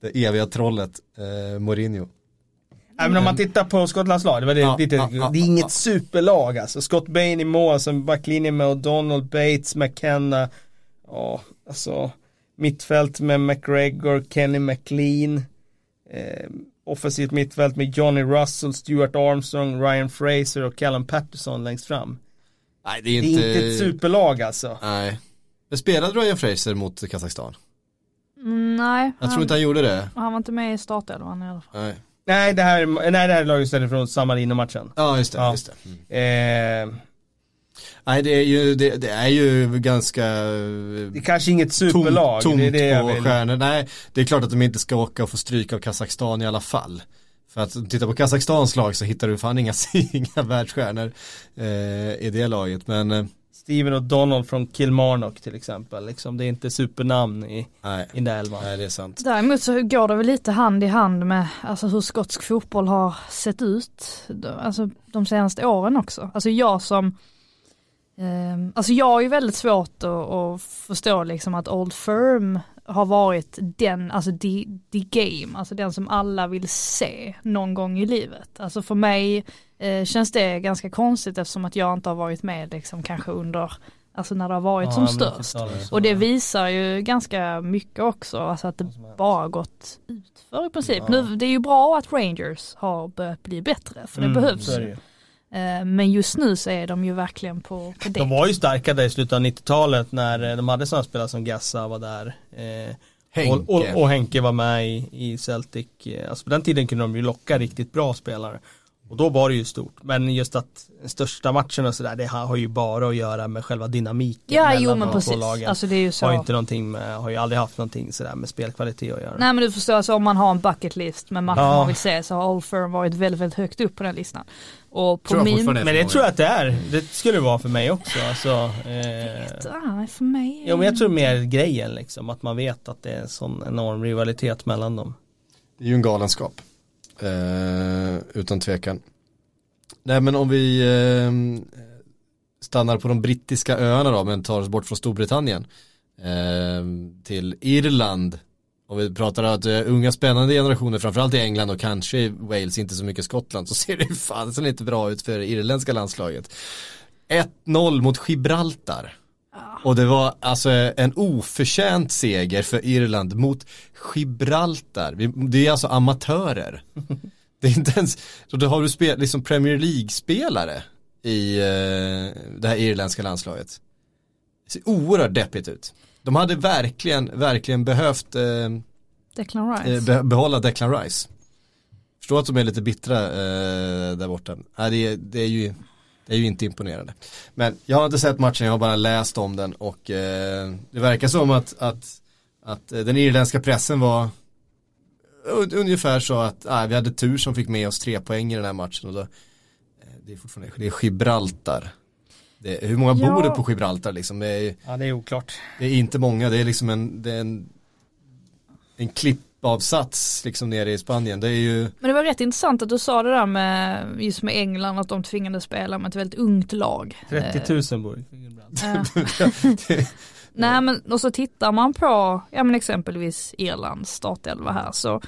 det eviga trollet eh, Mourinho. Nej men om man tittar på Skottlands lag, det, var det, Ja, lite, ja, ja, det är inget ja. superlag alltså. Scott Bain i mål, som backlinje med O'Donnell, Bates, McKenna, ja alltså mittfält med McGregor, Kenny McLean, eh, offensivt mittfält med Johnny Russell, Stuart Armstrong, Ryan Fraser och Callum Patterson längst fram. Nej, det är Det är inte, inte ett superlag alltså. Nej. Men spelade Ryan Fraser mot Kazakstan? Mm, Nej, Jag tror han, inte han gjorde det. han var inte med i startelvan i alla fall. Nej. Nej det här, är- nej, det här är lagutställning från San Marino-matchen. Ja, just det. Ja. Just det. Mm. Eh, Nej, det är ju, det, det är ju ganska det är kanske inget tomt, superlag. tomt det är det på vill. stjärnor. Nej, det är klart att de inte ska åka och få stryk av Kazakstan i alla fall. För att titta på Kazakstans lag så hittar du fan inga, inga världsstjärnor eh, i det laget. Men eh, Steven O'Donnell från Kilmarnock till exempel. Liksom, det är inte supernamn i, nej, i den där elvan. nej, det är sant. Däremot så går det väl lite hand i hand med alltså, hur skotsk fotboll har sett ut alltså, de senaste åren också. Alltså jag som ehm, Alltså jag har ju väldigt svårt att, att förstå liksom att Old Firm har varit den, alltså the, the game, alltså den som alla vill se någon gång i livet. Alltså för mig eh, känns det ganska konstigt eftersom att jag inte har varit med liksom kanske under, alltså när det har varit som störst. Och det visar ju ganska mycket också, alltså att det bara gått utför i princip. Ja. Nu, det är ju bra att Rangers har börjat bli bättre, för det Mm, behövs. det Men just nu så är de ju verkligen på, på det. De var ju starka där i slutet av 90-talet när eh, de hade sådana spelare som Gassa var där. Eh, Henke. Och, och, och Henke var med i, i Celtic. Eh, Alltså på den tiden kunde de ju locka riktigt bra spelare. Och då var det ju stort. Men just att största matchen och sådär, det har ju bara att göra med själva dynamiken Ja, mellan jo de men två precis. lagen. Alltså det är ju så. har ju inte någonting med, har ju aldrig haft någonting sådär med spelkvalitet att göra. Nej men du förstår, alltså om man har en bucket list med matcher Ja. man vill se så har Old Firm varit väldigt, väldigt högt upp på den listan. Och på Tror min... Men det tror jag att det är. Det skulle det vara för mig också. Alltså, eh, Ah, för mig... ja, men jag tror mer grejen liksom. Att man vet att det är en sån enorm rivalitet mellan dem. Det är ju en galenskap. Eh, utan tvekan. Nej men om vi eh, stannar på de brittiska öarna då, men tar oss bort från Storbritannien. Eh, till Irland. Om vi pratar att eh, unga spännande generationer, framförallt i England och kanske i Wales, inte så mycket Skottland, så ser det fan inte bra ut för det irländska landslaget. 1-0 mot Gibraltar. Och det var alltså en oförtjänt seger för Irland mot Gibraltar. Det är alltså amatörer. Det är inte ens, så då har du spel, liksom Premier League-spelare i eh, det här irländska landslaget. Det ser oerhört deppigt ut. De hade verkligen, verkligen behövt eh, Declan eh, Rice. be, behålla Declan Rice. Förstår att de är lite bittra eh, där borta. Nej, det, är, det, är ju, det är ju inte imponerande. Men jag har inte sett matchen, jag har bara läst om den och eh, det verkar som att, att, att eh, den irländska pressen var un- ungefär så att ah, vi hade tur som fick med oss tre poäng i den här matchen. Och då, eh, det är fortfarande det är Gibraltar. Det hur många Ja. bor det på Gibraltar liksom? Det är, Ja det är oklart. det är inte många, det är liksom en, det är en, en klippavsats liksom nere i Spanien. Det är ju, Men det var rätt intressant att du sa det där med just med England att de tvingades spela med ett väldigt ungt lag. 30 000 bor i Gibraltar. Nej men och så tittar man på, ja men exempelvis Irlands startelva här så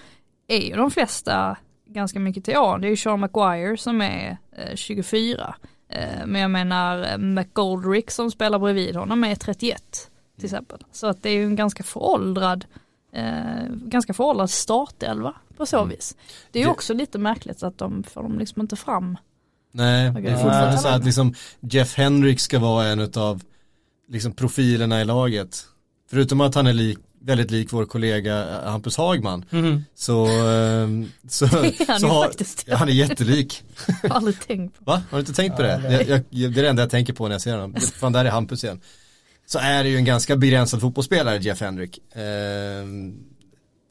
är ju de flesta ganska mycket till åren. Det är ju Sean Maguire som är eh, 24. Eh, men jag menar eh, McGoldrick som spelar bredvid honom är 31 till exempel. Så att det är ju en ganska föråldrad, eh, ganska föråldrad startelva på så vis. Det är ju också lite märkligt att de får de liksom inte fram. nej, Okej. det är fortfarande så att liksom Jeff Hendrick ska vara en utav liksom profilerna i laget. Förutom att han är lik, väldigt lik vår kollega Hampus Hagman. Mhm. Så, ehm, så, han så har, ja, han är jättelik. Jag har aldrig tänkt på. Va? Har du inte tänkt på det? Jag, jag, det är det enda jag tänker på när jag ser honom. Fan, där är Hampus igen. Så är det ju en ganska begränsad fotbollsspelare, Jeff Hendrick. Ehm,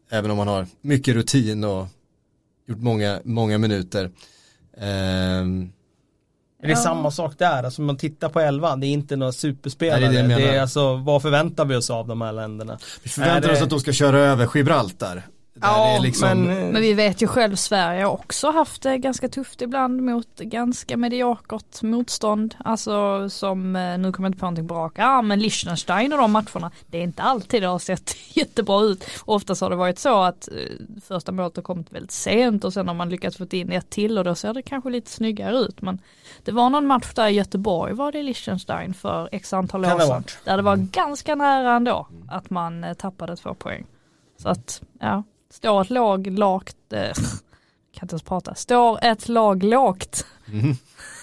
även om han har mycket rutin och gjort många, många minuter. Men det är Ja. samma sak där, alltså man tittar på elvan, det är inte några superspelare. Nej, det är det det, är alltså, vad förväntar vi oss av de här länderna? vi förväntar Är det- oss att de ska köra över Gibraltar. Ja, det är liksom, men, eh, Men vi vet ju själv Sverige har också haft det ganska tufft ibland mot ganska mediokert motstånd. Alltså som, eh, nu kommer jag inte på någonting rak ja men Liechtenstein och de matcherna, det är inte alltid det har sett jättebra ut. Oftast har det varit så att eh, första målet har kommit väldigt sent och sen har man lyckats få in ett till och då ser det kanske lite snyggare ut. Men det var någon match där i Göteborg var det i Liechtenstein för x antal år sedan. Där det var ganska nära ändå att man eh, tappade två poäng. Så att, ja, står ett lag lagt, eh, kan inte ens prata, står ett lag lågt Mhm.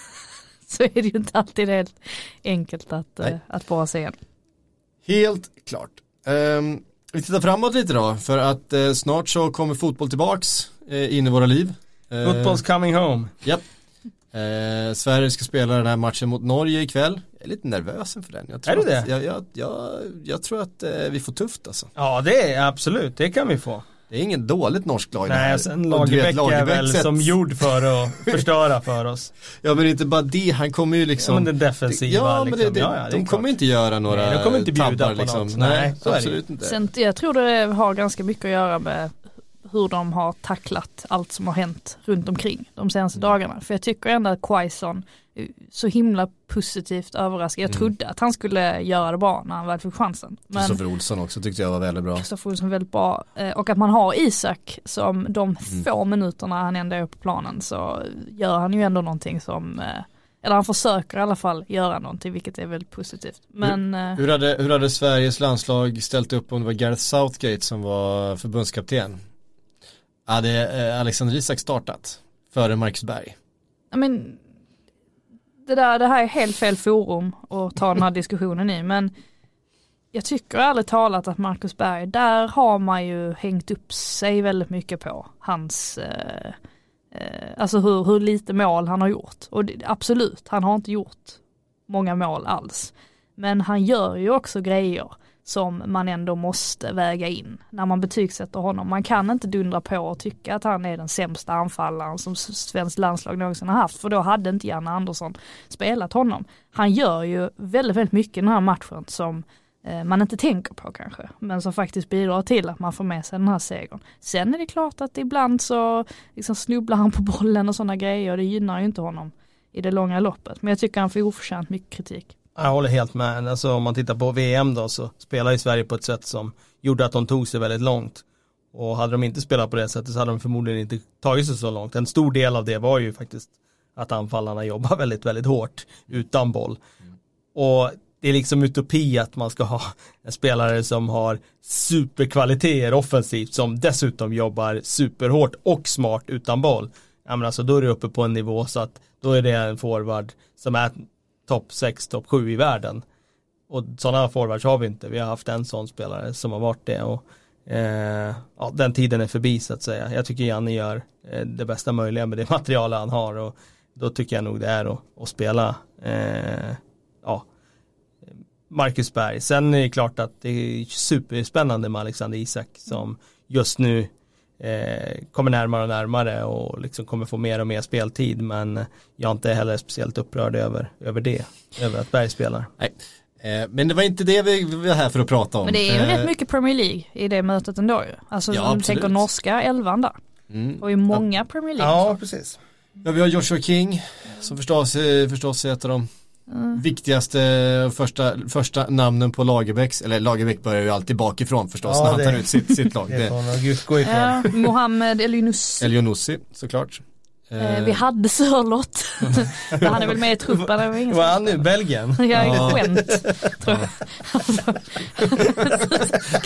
så är det ju inte alltid helt enkelt att, eh, att bara se. Helt klart. Ehm, vi tittar framåt lite då, för att eh, snart så kommer fotboll tillbaks eh, in i våra liv. Eh, Football's coming home. Japp. Eh, Sverige ska spela den här matchen mot Norge ikväll. Jag är lite nervös inför den. Jag tror Är du att, det? Jag, jag, jag, jag tror att eh, vi får tufft alltså. Ja det är absolut, det kan vi få. Det är ingen dåligt norskt lag det här. Nej, sen Lagerbäck är väl Lagerbäck som gjord för att förstöra för oss. Ja men inte bara det, han kommer ju liksom Ja, men den defensiva Ja men det, liksom. det, ja, ja, det är de klart. kommer inte göra några Nej, de kommer inte bjuda tabbar på liksom. något. Nej, så absolut inte. Sen, jag tror det har ganska mycket att göra med hur de har tacklat allt som har hänt runt omkring de senaste Mm. dagarna. För jag tycker ändå att Quaison så himla positivt överraskad. Jag Mm. trodde att han skulle göra det bra när han väl fick chansen. Kristoffer Olsson också tyckte jag var väldigt bra. Kristoffer Olsson väldigt bra. Eh, Och att man har Isak som de Mm. få minuterna han ändå är på planen så gör han ju ändå någonting som, eh, eller han försöker i alla fall göra någonting vilket är väldigt positivt. Men eh, Hur hade, hur hade Sveriges landslag ställt upp om det var Gareth Southgate som var förbundskapten? Hade Alexander Isak startat före Marcus Berg? Men, det, där, det här är helt fel forum att ta den här diskussionen i men jag tycker ärligt talat att Marcus Berg, där har man ju hängt upp sig väldigt mycket på hans, eh, eh, alltså hur, hur lite mål han har gjort. Och det, absolut, han har inte gjort många mål alls. Men han gör ju också grejer som man ändå måste väga in när man betygsätter honom. Man kan inte dundra på och tycka att han är den sämsta anfallaren som svenskt landslag någonsin har haft, för då hade inte Janne Andersson spelat honom. Han gör ju väldigt, väldigt mycket i den här matchen som eh, man inte tänker på kanske, men som faktiskt bidrar till att man får med sig den här segern. Sen är det klart att ibland så liksom snubblar han på bollen och sådana grejer och det gynnar ju inte honom i det långa loppet. Men jag tycker han får oförtjänt mycket kritik. Jag håller helt med. Alltså om man tittar på VM då så spelar ju Sverige på ett sätt som gjorde att de tog sig väldigt långt. Och hade de inte spelat på det sättet så hade de förmodligen inte tagit sig så långt. En stor del av det var ju faktiskt att anfallarna jobbar väldigt, väldigt hårt utan boll. Och det är liksom utopi att man ska ha en spelare som har superkvaliteter offensivt som dessutom jobbar superhårt och smart utan boll. Ja men alltså då är det uppe på en nivå så att då är det en forward som är topp 6, topp 7 i världen. Och sådana forwards har vi inte. Vi har haft en sån spelare som har varit det och eh, ja, den tiden är förbi så att säga. Jag tycker Janne gör eh, det bästa möjliga med det material han har och då tycker jag nog det är att, att spela eh, ja, Marcus Berg. Sen är det klart att det är superspännande med Alexander Isak som just nu eh, kommer närmare och närmare och liksom kommer få mer och mer speltid men jag är inte heller speciellt upprörd över, över det, över att Berg spelar. Nej. Eh, men det var inte det vi var här för att prata om. Men det är ju Eh, rätt mycket Premier League i det mötet ändå ju. Alltså Ja, om du tänker norska elvan där. Mm. Och ju många Premier League. precis. Ja, vi har Joshua King som förstås, eh, förstås är ett av de viktigaste och första, första namnen på Lagerbäcks, eller Lagerbäck börjar ju alltid bakifrån förstås Ja, när han tar ut sitt, sitt lag. Det får är man utgå ifrån. Ja, Mohammed Eliounous. Elionussi såklart. Eh, vi hade Sörlott. han är väl med i truppen. Var Var han nu Belgien? Jag är Ja. skämt, tror jag.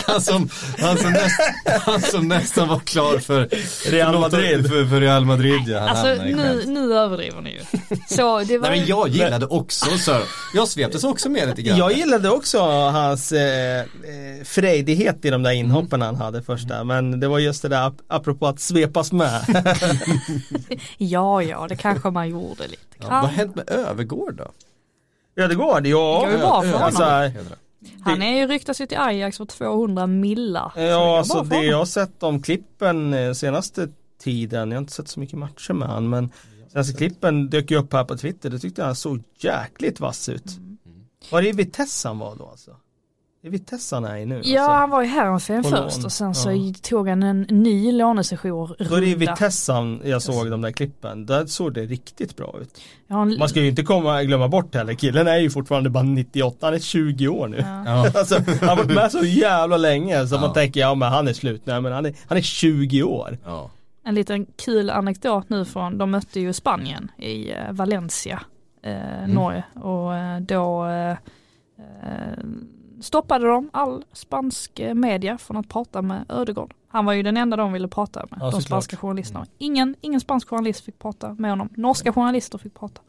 Han som, han, som näst, han som nästan var klar för Real Madrid. För, för Real Madrid ja, han Alltså nu, nu överdriver ni ju. Så det var Nej men jag gillade också så Jag sveptes också med lite grann Jag gillade också hans eh, eh, frejdighet i de där inhoppen han hade Mm. första men det var just det där ap- apropå att svepas med. Ja, ja, det kanske man gjorde lite. ja, Vad har hänt med Övergård då? Ödegård, ja. Det går ju bra för honom. Alltså. Han är ju ryktas ju till Ajax för 200 millar. Så det går Ja, alltså det jag har sett om klippen eh, senaste tiden, jag har inte sett så mycket matcher med han men senaste klippen dök ju upp här på Twitter, det tyckte jag han såg jäkligt vass ut. Mm. Var det i Vitesse han var då alltså? Det är Vitesse han är i nu Ja, alltså. han var ju här sen På först lån. och sen så Ja. tog han en ny lånesession. Då är det i Vitesse han, jag såg de där klippen, där såg det riktigt bra ut. Ja, han, Man ska ju inte komma, glömma bort heller, killen är ju fortfarande bara 98, han är 20 år nu. ja. Alltså, han har varit med så jävla länge så Ja. man tänker ja men han är slut, nej men han är, han är 20 år. Ja. En liten kul anekdot nu från, de mötte ju Spanien i eh, Valencia, eh, Mm. Norge och eh, då eh, eh, stoppade de all spansk eh, media från att prata med Ödegård. Han var ju den enda de ville prata med, Ja, de spanska journalisterna. Ingen, ingen spansk journalist fick prata med honom, norska journalister fick prata.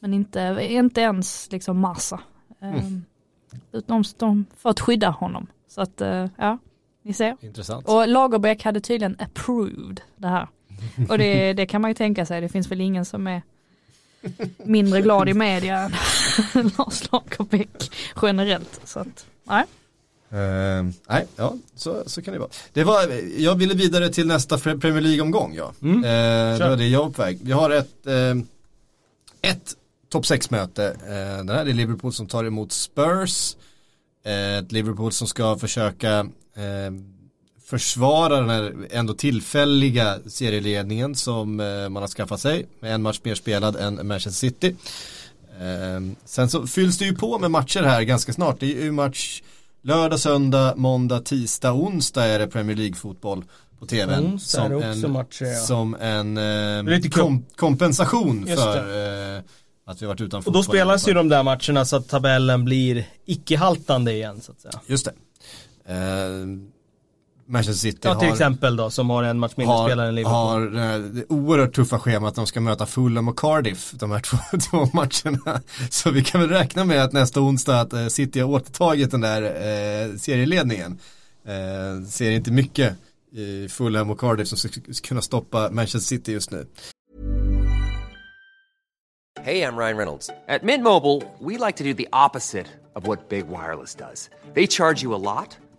Men inte, inte ens liksom massa. Mm. Utom de, för att skydda honom. Så att, eh, ja, ni ser. Intressant. Och Lagerbäck hade tydligen approved det här. Och det, det kan man ju tänka sig, det finns väl ingen som är mindre glad i media än Lars Lagerbäck generellt. Så att, nej. Eh, nej, ja, så, så kan det vara. Det var, jag ville vidare till nästa Pre- Premier League-omgång ja. Mm. Eh, det var det jag var på väg. Vi har ett, eh, ett topp 6-möte. Eh, det här är Liverpool som tar emot Spurs. Ett Liverpool som ska försöka försvara den här ändå tillfälliga serieledningen som eh, man har skaffat sig med en match mer spelad än Manchester City. Eh, sen så fylls det ju på med matcher här ganska snart. Det är ju match lördag, söndag, måndag, tisdag, onsdag är det Premier League-fotboll på tvn. Onsdag också en, matcher, ja. som en eh, Lite kom- kom, kompensation för eh, att vi varit utan Och då fotboll. spelas ju de där matcherna så att tabellen blir icke-haltande igen så att säga. Just det. Eh, Manchester City Ja till har, exempel då som har en match mindre har, spelare än Liverpool. har eh, det oerhört tuffa schemat. De ska möta Fulham och Cardiff, de här två, två matcherna. Så vi kan väl räkna med att nästa onsdag att eh, City har återtagit den där eh, serieledningen. Eh, ser inte mycket i Fulham och Cardiff som ska kunna stoppa Manchester City just nu. Hey, I'm Ryan Reynolds. At Mint Mobile, we like to do the opposite of what Big Wireless does. They charge you a lot,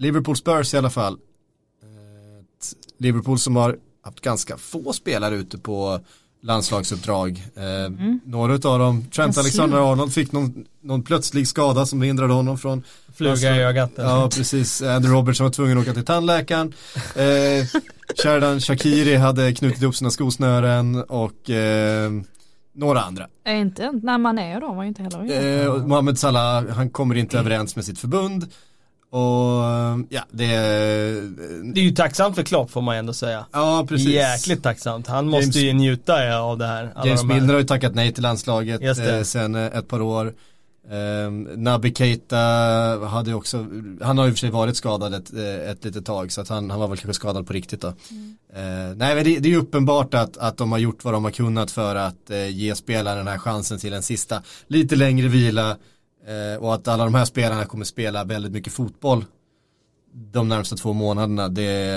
Liverpool Spurs i alla fall. Eh, Liverpool som har haft ganska få spelare ute på landslagsuppdrag. Eh, Några av dem, Trent En Alexander-Arnold fick någon, någon plötslig skada som hindrade honom från Fluga i ögat. eller? Ja precis, Andrew Robertson var tvungen att åka till tandläkaren. Eh, Sheridan Shakiri hade knutit ihop sina skosnören och eh, några andra. Är inte, när man är då var ju inte heller Eh, Mohamed Salah, han kommer inte överens med sitt förbund. Och ja, det är... Det är ju tacksamt för Klopp får man ändå säga. Ja, precis. Jäkligt tacksamt. Han måste James- ju njuta av det här. James de här. Milner har ju tackat nej till landslaget eh, sen eh, ett par år. Eh, Naby Keita hade ju också, han har ju för sig varit skadad ett, eh, ett litet tag så att han, han var väl kanske skadad på riktigt då. Eh, nej men det, det är ju uppenbart att, att de har gjort vad de har kunnat för att eh, ge spelaren den här chansen till en sista lite längre vila eh, och att alla de här spelarna kommer spela väldigt mycket fotboll de närmsta två månaderna det,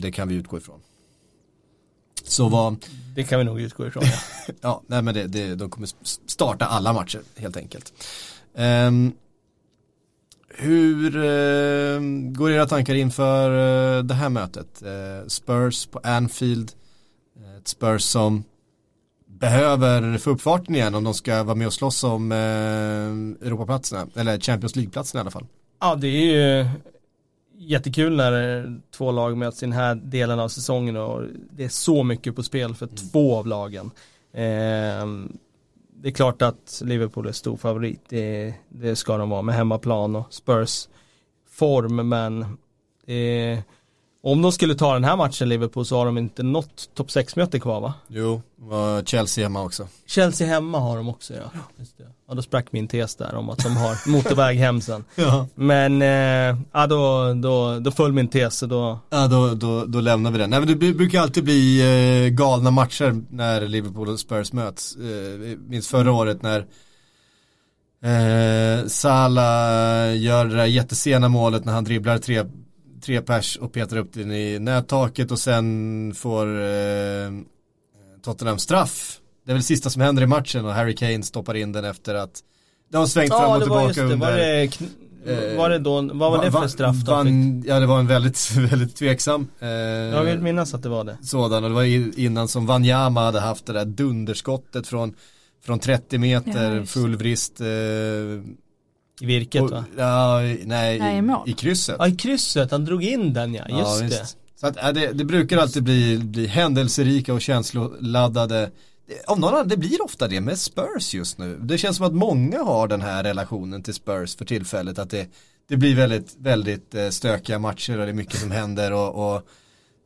det kan vi utgå ifrån. Så vad, Det kan vi nog utgå ifrån. Ja. Ja, nej men det, det, de kommer starta alla matcher helt enkelt. Ehm, hur eh, går era tankar inför eh, det här mötet? Eh, Spurs på Anfield, Eh, ett Spurs som behöver få upp farten igen om de ska vara med och slåss om eh, Europaplatserna, eller Champions League-platserna i alla fall. Ja, det är ju jättekul när två lag möts i den här delen av säsongen och det är så mycket på spel för två av lagen. Eh, det är klart att Liverpool är stor favorit, det, det ska de vara med hemmaplan och Spurs form men det om de skulle ta den här matchen Liverpool så har de inte nått topp 6-möte kvar va? Jo, var Chelsea hemma också. Chelsea hemma har de också ja. Det. Ja då sprack min tes där om att de har motorväg hem sen. Ja. Men eh, ja, då, då, då föll min tes så då Ja, då, då, då lämnar vi den. Nej, men det brukar alltid bli eh, galna matcher när Liverpool och Spurs möts. Eh, minns förra året när eh, Salah gör det där jättesena målet när han dribblar tre, tre pers och petar upp den i nättaket och sen får eh, Tottenham straff. Det är väl sista som händer i matchen och Harry Kane stoppar in den efter att det har svängt fram och det var tillbaka just det. under. Var det, kn- var det då, vad var det för Va- straff fick? vann, Ja det var en väldigt, väldigt tveksam eh, Jag vill minnas att det var det. sådan och det var innan som Wanyama hade haft det där dunderskottet från, från 30 meter, Ja, full vrist. Eh, I virket och, va? ja, nej, Nej, i i krysset. Ja i krysset, han drog in den ja, just det. Så att, ja, det, det brukar alltid bli, bli händelserika och känsloladdade. Det- Av någon annan, det blir ofta det med Spurs just nu. Det känns som att många har den här relationen till Spurs för tillfället. Att det, det blir väldigt, väldigt eh, stökiga matcher och det är mycket som händer. Och, och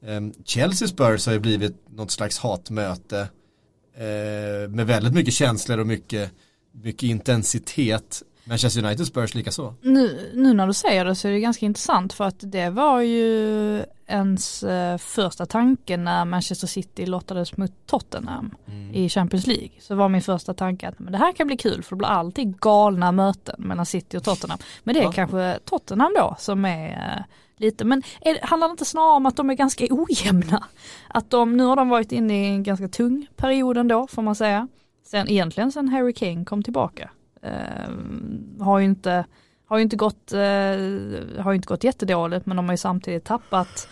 ehm, Chelsea Spurs har ju blivit något slags hatmöte. Eh, med väldigt mycket känslor och mycket, mycket intensitet. Manchester United Spurs lika så. Nu, nu när du säger det så är det ganska intressant för att det var ju ens eh, första tanke när Manchester City lottades mot Tottenham i Champions League. Så var min första tanke att men det här kan bli kul för det blir alltid galna möten mellan City och Tottenham. Men det är Ja. kanske Tottenham då som är eh, lite, men är, handlar det inte snarare om att de är ganska ojämna? Att de, nu har de varit inne i en ganska tung period ändå får man säga. Sen egentligen sen Harry Kane kom tillbaka. Eh, har ju inte, har ju inte gått, eh, har ju inte gått jättedåligt men de har ju samtidigt tappat,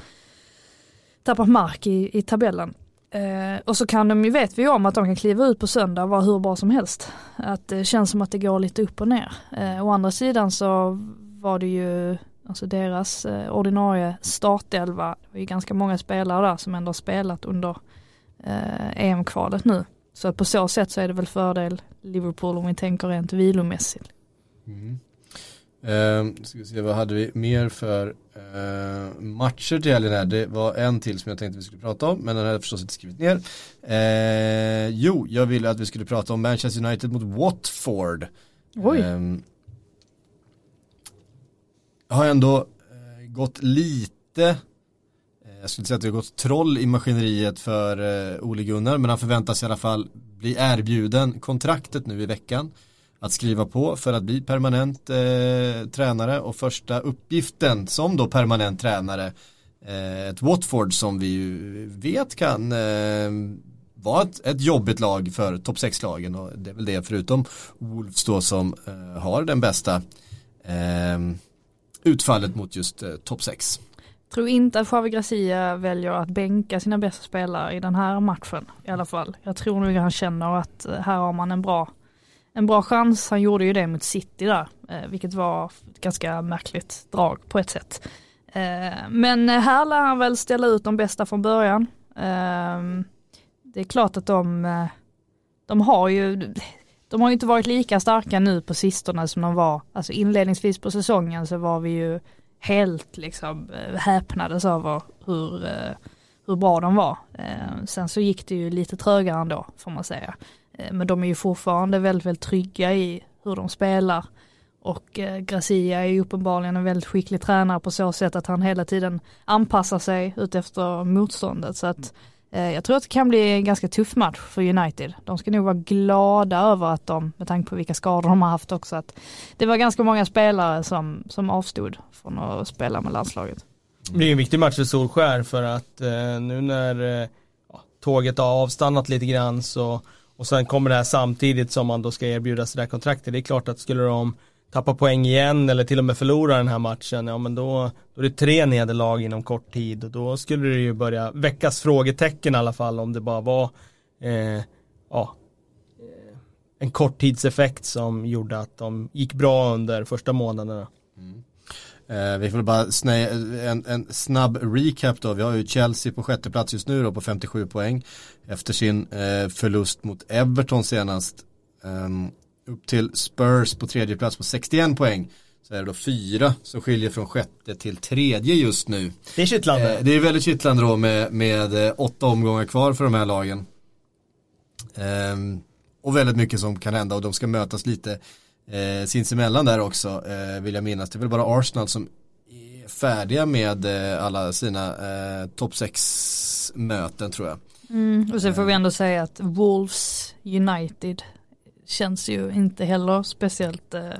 tappat mark i, i tabellen. Eh, och så kan de ju, vet vi ju om att de kan kliva ut på söndag och vara hur bra som helst. Att det känns som att det går lite upp och ner. Eh, å andra sidan så var det ju, alltså deras eh, ordinarie startelva, det var ju ganska många spelare där som ändå har spelat under eh, EM-kvalet nu. Så att på så sätt så är det väl fördel Liverpool om vi tänker rent vilomässigt. Mm. ska vi se, vad hade vi mer för eh, matcher till helgen här? Det var en till som jag tänkte vi skulle prata om, men den har jag förstås inte skrivit ner. Eh, jo, jag ville att vi skulle prata om Manchester United mot Watford. Oj. Ehm, har ändå eh, gått lite eh, jag skulle säga att det har gått troll i maskineriet för eh, Ole Gunnar men han förväntas i alla fall bli erbjuden kontraktet nu i veckan att skriva på för att bli permanent eh, tränare och första uppgiften som då permanent tränare eh, ett Watford som vi ju vet kan eh, vara ett, ett jobbigt lag för topp 6-lagen och det är väl det förutom Wolves då som eh, har den bästa eh, utfallet mot just eh, topp 6. Tror inte att Javi Gracia väljer att bänka sina bästa spelare i den här matchen i alla fall. Jag tror nog han känner att eh, här har man en bra, en bra chans. Han gjorde ju det mot City där, eh, vilket var ett ganska märkligt drag på ett sätt. Eh, men här lär han väl ställa ut de bästa från början. Ehm, det är klart att de, de har ju, de har ju inte varit lika starka nu på sistone som de var, alltså inledningsvis på säsongen så var vi ju helt liksom eh, häpnades över hur, eh, hur bra de var. Eh, sen så gick det ju lite trögare ändå får man säga. Men de är ju fortfarande väldigt, väldigt trygga i hur de spelar. Och eh, Gracia är ju uppenbarligen en väldigt skicklig tränare på så sätt att han hela tiden anpassar sig utefter motståndet. Så att mm. Eh, jag tror att det kan bli en ganska tuff match för United. De ska nog vara glada över att de, med tanke på vilka skador de har haft också, att det var ganska många spelare som, som avstod från att spela med landslaget. Det är en viktig match för Solskär för att eh, nu när eh, tåget har avstannat lite grann så och sen kommer det här samtidigt som man då ska erbjudas det där kontraktet. Det är klart att skulle de tappa poäng igen eller till och med förlora den här matchen, ja men då, då är det tre nederlag inom kort tid och då skulle det ju börja väckas frågetecken i alla fall om det bara var eh, ja, eh, en korttidseffekt som gjorde att de gick bra under första månaderna. Mm. Eh, vi får bara snä, en, en snabb recap då. Vi har ju Chelsea på sjätte plats just nu då på 57 poäng. Efter sin eh, förlust mot Everton senast. Um, upp till Spurs på tredje plats på 61 poäng. Så är det då fyra som skiljer från sjätte till tredje just nu. Det är kittlande. Eh, det är väldigt kittlande då med, med eh, åtta omgångar kvar för de här lagen. Ehm, och väldigt mycket som kan hända och de ska mötas lite eh, sinsemellan där också eh, vill jag minnas. Det är väl bara Arsenal som är färdiga med eh, alla sina eh, topp 6 möten tror jag. Mm, och sen får vi ändå säga att Wolves United känns ju inte heller speciellt eh,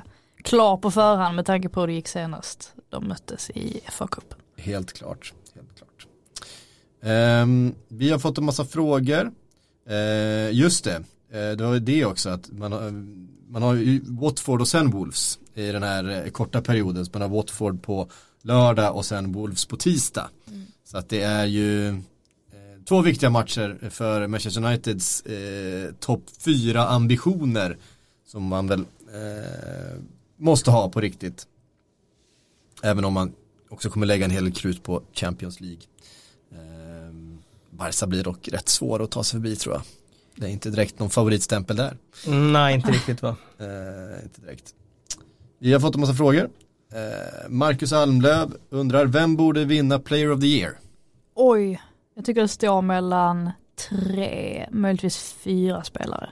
klar på förhand med tanke på hur det gick senast de möttes i FA-cupen. Helt klart. Helt klart. Ehm, vi har fått en massa frågor. Eh, just det, eh, det var det också att man har, man har ju Watford och sen Wolves i den här eh, korta perioden. Så man har Watford på lördag och sen Wolves på tisdag. Så att det är ju två viktiga matcher för Manchester Uniteds eh, topp fyra ambitioner som man väl eh, måste ha på riktigt. Även om man också kommer lägga en hel del krut på Champions League. Eh, Barca blir dock rätt svår att ta sig förbi tror jag. Det är inte direkt någon favoritstämpel där. Nej, inte riktigt va. Eh, inte direkt. Vi har fått en massa frågor. Eh, Marcus Almlöv undrar, vem borde vinna Player of the Year? Oj, jag tycker det står mellan tre, möjligtvis fyra spelare.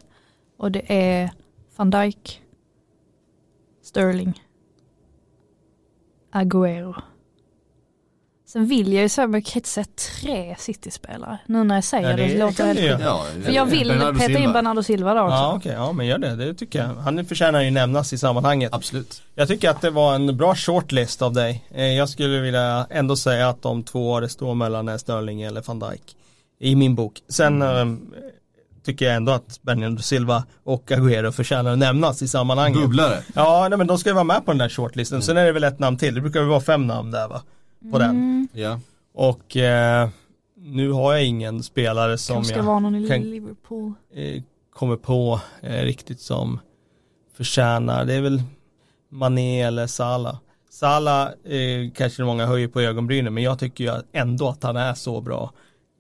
Och det är van Dijk, Sterling, Agüero. Sen vill jag ju kan inte säga tre City-spelare. Nu när jag säger Ja, det, det låter helt sjukt. För jag vill Bernardo peta in Silva. Bernardo Silva där också. Ja okej, ja men gör det, det tycker jag. Han förtjänar ju nämnas i sammanhanget. Absolut. Jag tycker att det var en bra shortlist av dig. Eh, Jag skulle vilja ändå säga att de två det står mellan är Sterling eller van Dijk. I min bok. Sen eh, tycker jag ändå att Bernardo Silva och Agüero förtjänar att nämnas i sammanhanget. Bubblare. Ja, nej, men de ska ju vara med på den där shortlisten. Sen är det väl ett namn till. Det brukar väl vara fem namn där va? På den. Ja. Och eh, nu har jag ingen spelare som Kanske ska jag vara någon i kan- Liverpool. eh, kommer på eh, riktigt som förtjänar. Det är väl Mané eller Salah. Salah eh, kanske många höjer på ögonbrynen men jag tycker ju ändå att han är så bra.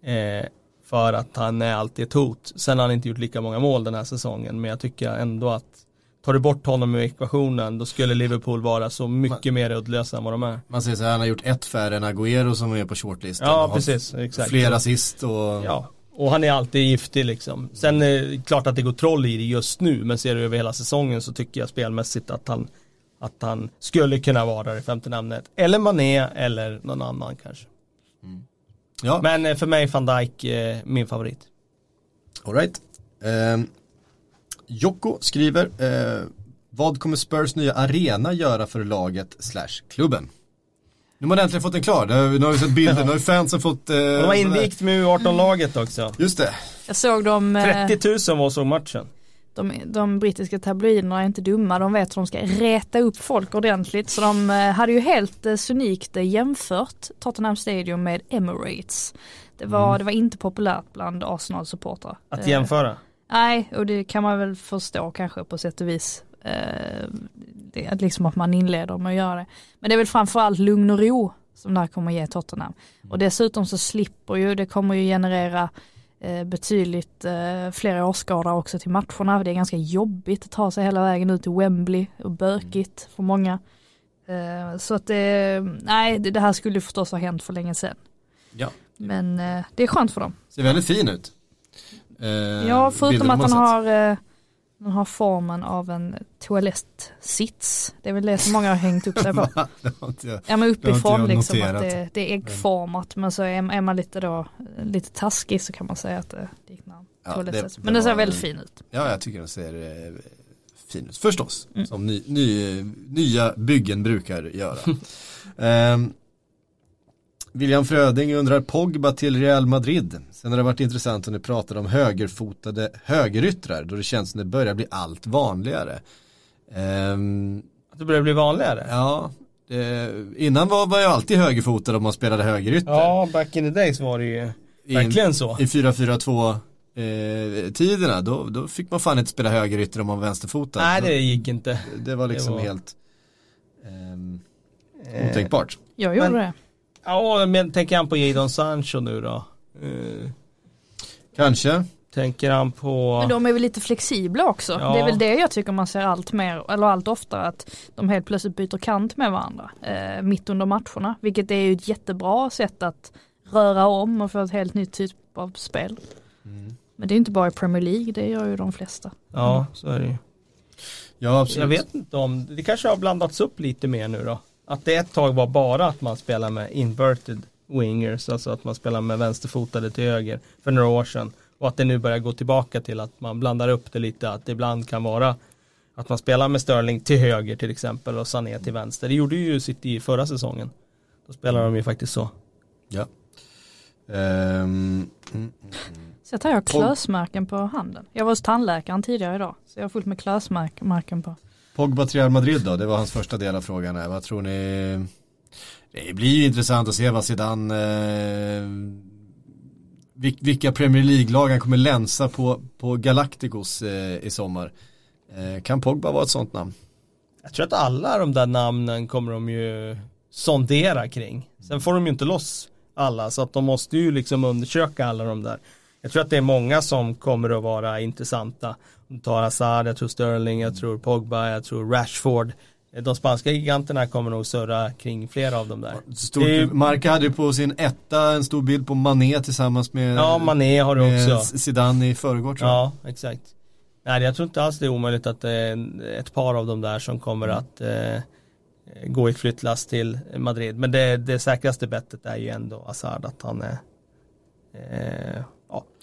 Eh, för att han är alltid ett hot. Sen har han inte gjort lika många mål den här säsongen men jag tycker ändå att tar du bort honom ur ekvationen då skulle Liverpool vara så mycket mer uddlösa än vad de är. Man säger så här, han har gjort ett färre än Agüero som är på shortlistan. Ja, precis, exakt. Fler assist och Ja, och han är alltid giftig liksom. Sen är det klart att det går troll i det just nu, men ser du över hela säsongen så tycker jag spelmässigt att han att han skulle kunna vara i femte namnet. Eller Mané eller någon annan kanske. ja, Men eh, för mig van Dijk eh, min favorit. all right. Eh, Jocko skriver, eh, vad kommer Spurs nya arena göra för laget slash klubben? Nu har man äntligen fått den klar, har- nu har vi sett bilder, nu har fansen fått eh, de här- invigt med U18-laget också. Just det, Jag såg dem, eh, 30 000 var såg matchen. de, de brittiska tabloiderna är inte dumma, de vet hur de ska reta upp folk ordentligt. Så de eh, hade ju helt eh, sonikt eh, jämfört Tottenham Stadium med Emirates. Det var, det var inte populärt bland Arsenal-supportrar. Att Eh, jämföra. Nej, och det kan man väl förstå kanske på sätt och vis. Eh, det liksom att man inleder med att göra det. Men det är väl framförallt lugn och ro som det här kommer ge Tottenham. Och dessutom så slipper ju, det kommer ju generera eh, betydligt eh, fler åskådare också till matcherna. Det är ganska jobbigt att ta sig hela vägen ut till Wembley och bökigt för många. Eh, så att det, nej det, det här skulle förstås ha hänt för länge sedan. ja, Men eh, det är skönt för dem. ser väldigt fin ut. Eh, Ja, förutom att han har, eh, han har formen av en toalettsits. Det är väl det som många har hängt upp sig på. Jag- Ja men uppifrån liksom att det, det är äggformat men så är, är man lite då lite taskig så kan man säga att det liknar en Ja, toalettsits. Men det den ser väldigt fin ut. Ja, jag tycker den ser eh, fin ut. Förstås, Mm. som ny, ny, nya byggen brukar göra. Ehm, William Fröding undrar Pogba till Real Madrid. Sen har det varit intressant när ni pratar om högerfotade högeryttrar då det känns som det börjar bli allt vanligare. Ehm, Att det börjar bli vanligare. ja, det, innan var man ju alltid högerfotad om man spelade högerytter. Ja, back in the days var det ju I- verkligen så. I 4-4-2 eh, tiderna då, då fick man fan inte spela högerytter om man var vänsterfotad. Nej det gick inte. det var liksom det var- helt ehm, otänkbart. Jag gjorde Men- det. Ja men tänker han på Jadon Sancho nu då? Eh, Kanske. tänker han på... Men de är väl lite flexibla också. Ja. Det är väl det jag tycker man ser allt mer, eller allt oftare att de helt plötsligt byter kant med varandra eh, mitt under matcherna. Vilket är ju ett jättebra sätt att röra om och få ett helt nytt typ av spel. Men det är inte bara i Premier League, det gör ju de flesta. Ja så är det ju. Ja absolut. Jag vet inte om, det kanske har blandats upp lite mer nu då. Att det ett tag var bara att man spelar med inverted wingers, alltså att man spelar med vänsterfotade till höger för några år sedan. Och att det nu börjar gå tillbaka till att man blandar upp det lite, att det ibland kan vara att man spelar med Sterling till höger till exempel och Sané till vänster. Det gjorde ju City i förra säsongen. Då spelar de ju faktiskt så. Ja. Ehm, mm, Så jag tar jag klösmärken på handen. Jag var hos tandläkaren tidigare idag, så jag har fullt med klösmärken på. Pogba till Real Madrid då, det var hans första del av frågan. här. Vad tror ni? Det blir ju intressant att se vad Zidane, eh, vilka Premier League-lag han kommer länsa på, på Galacticos eh, i sommar. Eh, kan Pogba vara ett sånt namn? Jag tror att alla de där namnen kommer de ju sondera kring. Sen får de ju inte loss alla så att de måste ju liksom undersöka alla de där. Jag tror att det är många som kommer att vara intressanta. Om du tar Hazard, jag tror Sterling, jag tror Pogba, jag tror Rashford. De spanska giganterna kommer nog surra kring flera av dem där. Stort, Det är- Marca hade ju på sin etta en stor bild på Mané tillsammans med, Ja, Mané har du också. Zidane i förrgår tror jag. Ja, exakt. Nej, jag tror inte alls det är omöjligt att det är en- ett par av dem där som kommer att eh, gå i flyttlass till Madrid. Men det, det säkraste bettet är ju ändå Hazard att han är eh,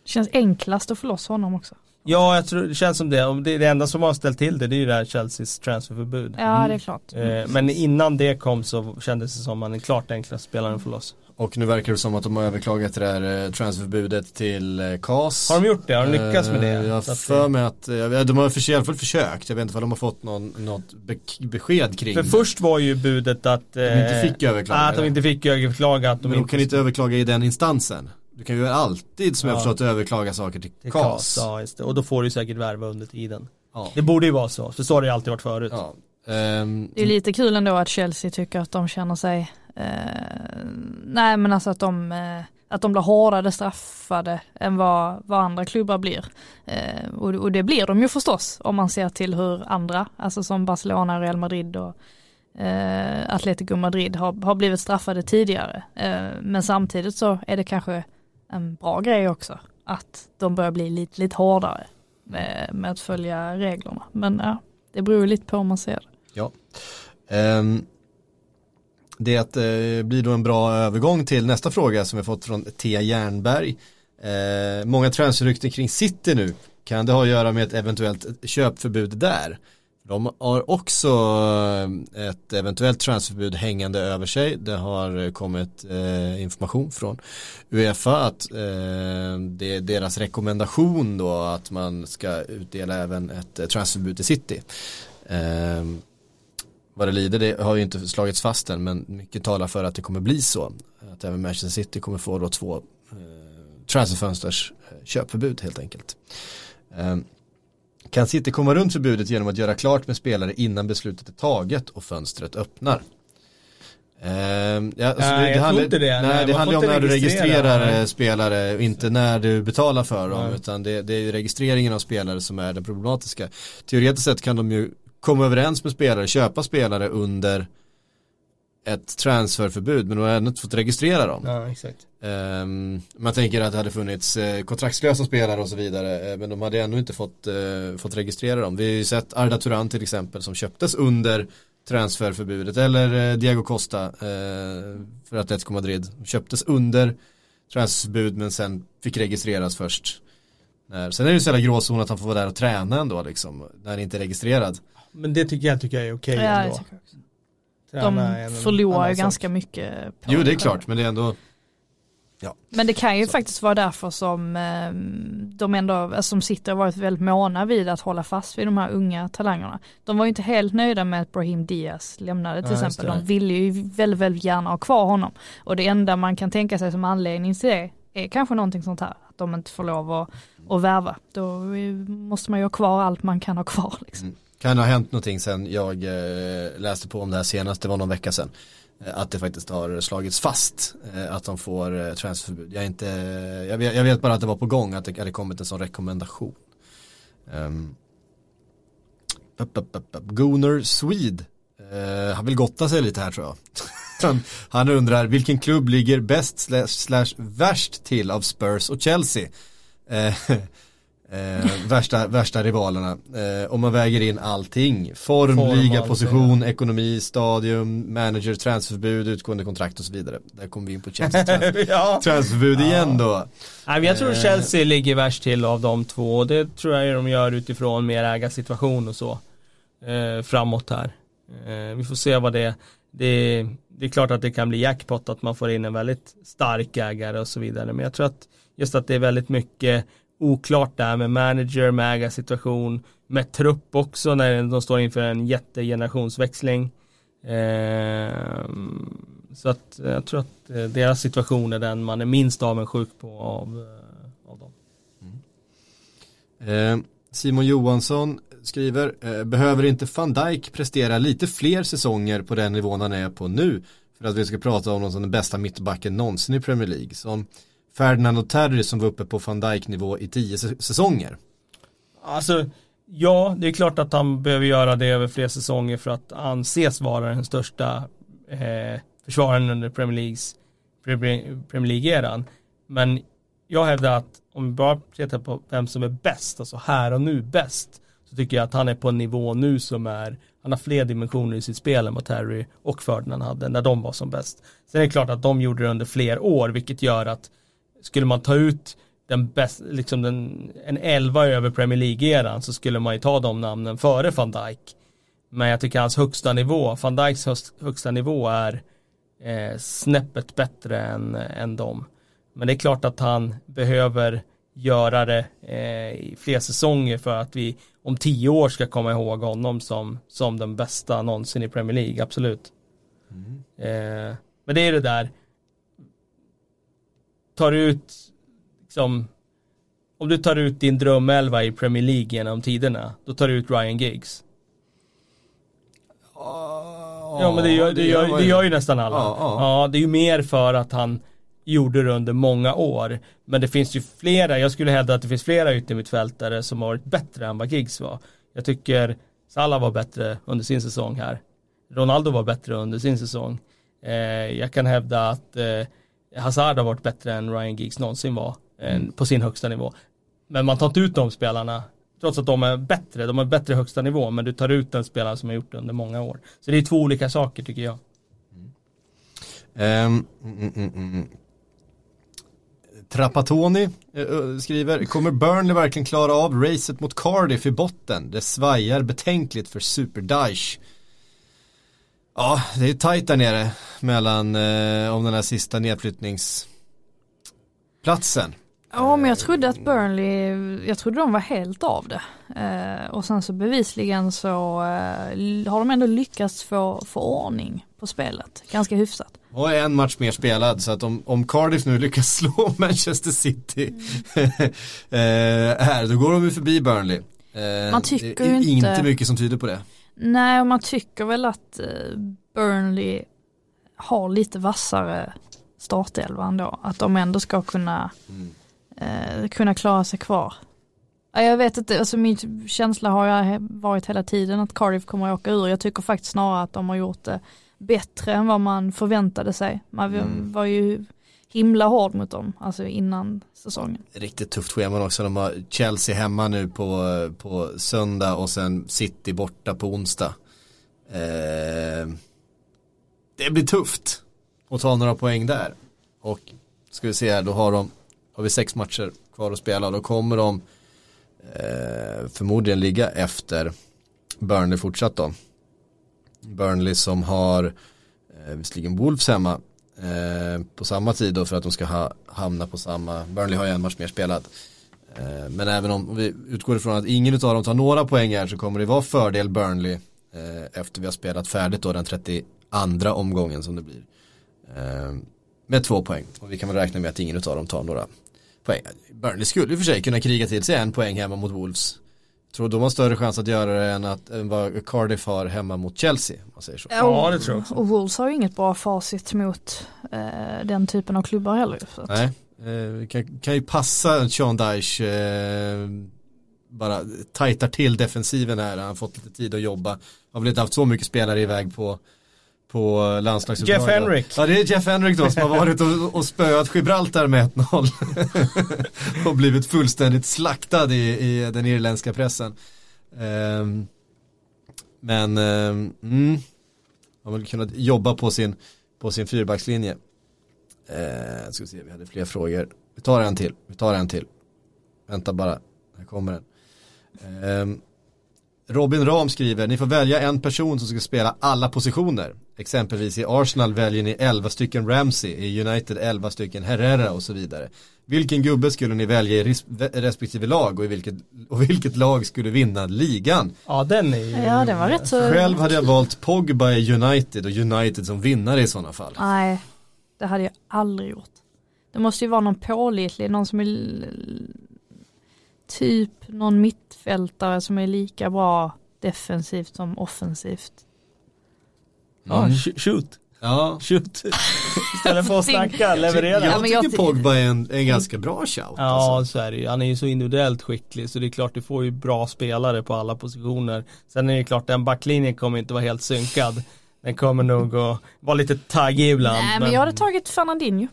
känns enklast att få loss honom också. ja, jag tror det känns som det. Om det, det enda som har ställt till det, det är ju det här Chelseas transferförbud. Ja, det är klart. Eh, men innan det kom så kändes det som att den klart enklaste spelaren för loss. Och nu verkar det som att de har överklagat det där eh, transferförbudet till eh, CAS. Har de gjort det? Har de lyckats med det? Eh, Jag har att för mig att, eh, de har för, i alla fall försökt, jag vet inte om de har fått någon, något be besked kring För först var ju budet att de inte eh, fick överklaga att de inte fick överklaga att de Men de inte kan inte överklaga i den instansen. Du kan ju alltid som jag Ja. förstått överklaga saker till Till. KAS, ja just det. Och då får du säkert värva under tiden. Ja. Det borde ju vara så, för så har det ju alltid varit förut. Ja. Ehm, Det är lite kul ändå att Chelsea tycker att de känner sig, eh, nej men alltså att de, eh, att de blir hårdare straffade än vad, vad andra klubbar blir. Eh, och, och det blir de ju förstås om man ser till hur andra, alltså som Barcelona, Real Madrid och eh, Atletico Madrid har, har blivit straffade tidigare. Eh, men samtidigt så är det kanske en bra grej också att de börjar bli lite, lite hårdare med, med att följa reglerna. Men ja, det beror lite på hur man ser det. Ja. Um, det att, eh, blir då en bra övergång till nästa fråga som vi fått från Thea Jernberg. Uh, många transferrykten kring City nu. Kan det ha att göra med ett eventuellt köpförbud där? De har också eh, ett eventuellt transferförbud hängande över sig. Det har kommit eh, information från Uefa att eh, det är deras rekommendation då att man ska utdela även ett eh, transferförbud till City. Eh, vad det lider, det har ju inte slagits fast än men mycket talar för att det kommer bli så. Att även Manchester City kommer få då två eh, transferfönsters eh, köpförbud helt enkelt. Ehm, kan City komma runt förbudet genom att göra klart med spelare innan beslutet är taget och fönstret öppnar? Eh, ja, alltså Nej, jag tror inte det. Nej, Nej, det handlar om när du registrera. registrerar Nej. eh, spelare, inte när du betalar för dem, Nej. utan det, det är ju registreringen av spelare som är det problematiska. Teoretiskt sett kan de ju komma överens med spelare, köpa spelare under ett transferförbud, men de har ändå inte fått registrera dem. Ja, exakt. Ehm, man tänker att det hade funnits eh, kontraktslösa spelare och så vidare, eh, men de hade ännu inte fått, eh, fått registrera dem. Vi har ju sett Arda Turan till exempel som köptes under transferförbudet, eller eh, Diego Costa eh, för Atletico Madrid. Köptes under transferförbud men sen fick registreras först. När, sen är det ju så jävla gråzon att han får vara där och träna ändå liksom, när han inte är registrerad. Men det tycker jag, tycker jag är okej Ja, det ändå. Träna De förlorar ju ganska mycket på Jo det är klart, men det är ändå Men det kan ju faktiskt vara därför som eh, de ändå, alltså, som sitter och varit väldigt måna vid att hålla fast vid de här unga talangerna. De var ju inte helt nöjda med att Brahim Diaz lämnade till Ja, exempel. De ville ju väldigt, väldigt gärna ha kvar honom. Och det enda man kan tänka sig som anledning till det är kanske någonting sånt här. Att att de inte får lov att, att värva. Då måste man ju ha kvar allt man kan ha kvar. Liksom. Mm. Kan ha hänt någonting sen jag eh, läste på om det här senast, det var någon vecka sedan. Eh, att det faktiskt har slagits fast eh, att de får eh, transferförbud. Jag, inte, eh, jag vet, jag, vet, bara att det var på gång, att det hade kommit en sån rekommendation. Um, Gunnar Swede, uh, han vill gotta sig lite här tror jag. han, han undrar vilken klubb ligger bäst slash, slash värst till av Spurs och Chelsea. Uh, Eh, värsta, värsta rivalerna. Eh, om man väger in allting. Form, Form liga, position, ja. ekonomi, stadium, manager, transferförbud, utgående kontrakt och så vidare. Där kommer vi in på Chelsea. Transfer, ja. Transferförbud ja. igen då. Nej, jag tror eh. Chelsea ligger värst till av de två. Det tror jag de gör utifrån mer ägarsituation och så. Eh, framåt här. Eh, vi får se vad det är. Det, det är klart att det kan bli jackpot att man får in en väldigt stark ägare och så vidare. Men jag tror att just att det är väldigt mycket oklart där med manager, med ägarsituation, med trupp också när de står inför en jättegenerationsväxling. Eh, så att jag tror att eh, deras situation är den man är minst avundsjuk på av, eh, av dem. Mm. Eh, Simon Johansson skriver, eh, behöver inte van Dijk prestera lite fler säsonger på den nivån han är på nu för att vi ska prata om honom som den bästa mittbacken någonsin i Premier League. Som Ferdinand och Terry som var uppe på van Dijk nivå i tio säsonger. Alltså, ja, det är klart att han behöver göra det över fler säsonger för att anses vara den största eh, försvararen under Premier Leagues Premier League-eran. Men jag hävdar att om vi bara tittar på vem som är bäst, alltså här och nu bäst, så tycker jag att han är på en nivå nu som är, han har fler dimensioner i sitt spel än vad Terry och Ferdinand hade när de var som bäst. Sen är det klart att de gjorde det under fler år, vilket gör att skulle man ta ut den bäst, liksom den, en elva över Premier League-eran så skulle man ju ta de namnen före van Dijk. Men jag tycker hans högsta nivå, van Dijks högsta nivå är eh, snäppet bättre än, än dem. Men det är klart att han behöver göra det eh, i fler säsonger för att vi om tio år ska komma ihåg honom som, som den bästa någonsin i Premier League, absolut. Mm. Eh, men det är det där, tar ut, liksom, om du tar ut din drömelva i Premier League genom tiderna, då tar du ut Ryan Giggs. ja men det gör, det, gör, det gör ju nästan alla. Ja, det är ju mer för att han gjorde det under många år. Men det finns ju flera, jag skulle hävda att det finns flera yttermittfältare som har varit bättre än vad Giggs var. Jag tycker Salah var bättre under sin säsong här. Ronaldo var bättre under sin säsong. Eh, jag kan hävda att eh, Hazard har varit bättre än Ryan Giggs någonsin var mm. på sin högsta nivå. Men man tar inte ut de spelarna trots att de är bättre, de har bättre högsta nivå, men du tar ut en spelare som har gjort det under många år. Så det är två olika saker tycker jag. Mm. Um, mm, mm, mm, mm. Trappatoni uh, eh, eh, skriver, kommer Burnley verkligen klara av racet mot Cardiff i botten? Det svajar betänkligt för Super Daesh. Ja, det är tajt där nere mellan eh, om den här sista nedflyttningsplatsen. Ja, men jag trodde att Burnley, jag trodde de var helt av det. Eh, och sen så bevisligen så eh, har de ändå lyckats få, få ordning på spelet, ganska hyfsat. Och en match mer spelad så att om, om Cardiff nu lyckas slå Manchester City mm. eh, här, då går de ju förbi Burnley. Eh, Man tycker ju inte... Inte mycket som tyder på det. Nej, och man tycker väl att eh, Burnley har lite vassare startelva ändå. Att de ändå ska kunna, mm. eh, kunna klara sig kvar. Jag vet inte, alltså min känsla har jag varit hela tiden att Cardiff kommer att åka ur. Jag tycker faktiskt snarare att de har gjort det bättre än vad man förväntade sig. Man mm. var ju himla hård mot dem, alltså innan säsongen. Riktigt tufft schema också, de har Chelsea hemma nu på, på söndag och sen City borta på onsdag. Eh, det blir tufft att ta några poäng där. Och ska vi se här, då har, de, har vi sex matcher kvar att spela och då kommer de eh, förmodligen ligga efter Burnley fortsatt då. Burnley som har eh, visserligen Wolves hemma eh, på samma tid då för att de ska ha, hamna på samma, Burnley har ju en match mer spelad. Eh, men även om, vi utgår ifrån att ingen av dem tar några poäng här så kommer det vara fördel Burnley eh, efter vi har spelat färdigt då den 32 omgången som det blir. Eh, med två poäng och vi kan väl räkna med att ingen av dem tar några poäng. Burnley skulle i och för sig kunna kriga till sig en poäng hemma mot Wolves. Tror de har större chans att göra det än, att, än vad Cardiff har hemma mot Chelsea. Man säger så. Ja, det tror jag också. Och Wolves har ju inget bra facit mot eh, den typen av klubbar heller. Så att, Nej, eh, kan, kan ju passa Sean Dyche eh, bara tajtar till defensiven här. Han har fått lite tid att jobba. Har väl inte haft så mycket spelare iväg på på landslagsuppdrag. Jeff Henrik. Ja det är Jeff Henrik då som har varit och, och spöat Gibraltar med 1-0. och blivit fullständigt slaktad i, i den irländska pressen. Um, men um, mm, har väl kunnat jobba på sin, på sin fyrbackslinje. Uh, ska vi se, vi hade fler frågor. Vi tar en till, vi tar en till. Vänta bara, här kommer den. Um, Robin Ram skriver, ni får välja en person som ska spela alla positioner. Exempelvis i Arsenal väljer ni 11 stycken Ramsey, i United 11 stycken Herrera och så vidare. Vilken gubbe skulle ni välja i respektive lag och, i vilket, och vilket lag skulle vinna ligan? Ja den är ju... Ja den var rätt så... Själv hade jag valt Pogba i United och United som vinnare i sådana fall. Nej, det hade jag aldrig gjort. Det måste ju vara någon pålitlig, någon som är typ någon mittfältare som är lika bra defensivt som offensivt. Ja, mm. shoot. Ja. Shoot. Istället för att snacka, leverera. Jag, jag tycker Pogba är en, en ganska bra shout. Ja, alltså. så är det ju. Han är ju så individuellt skicklig så det är klart du får ju bra spelare på alla positioner. Sen är det klart den backlinjen kommer inte vara helt synkad. Den kommer nog att vara lite taggig ibland. Nej, men, men jag hade tagit Fernandinho.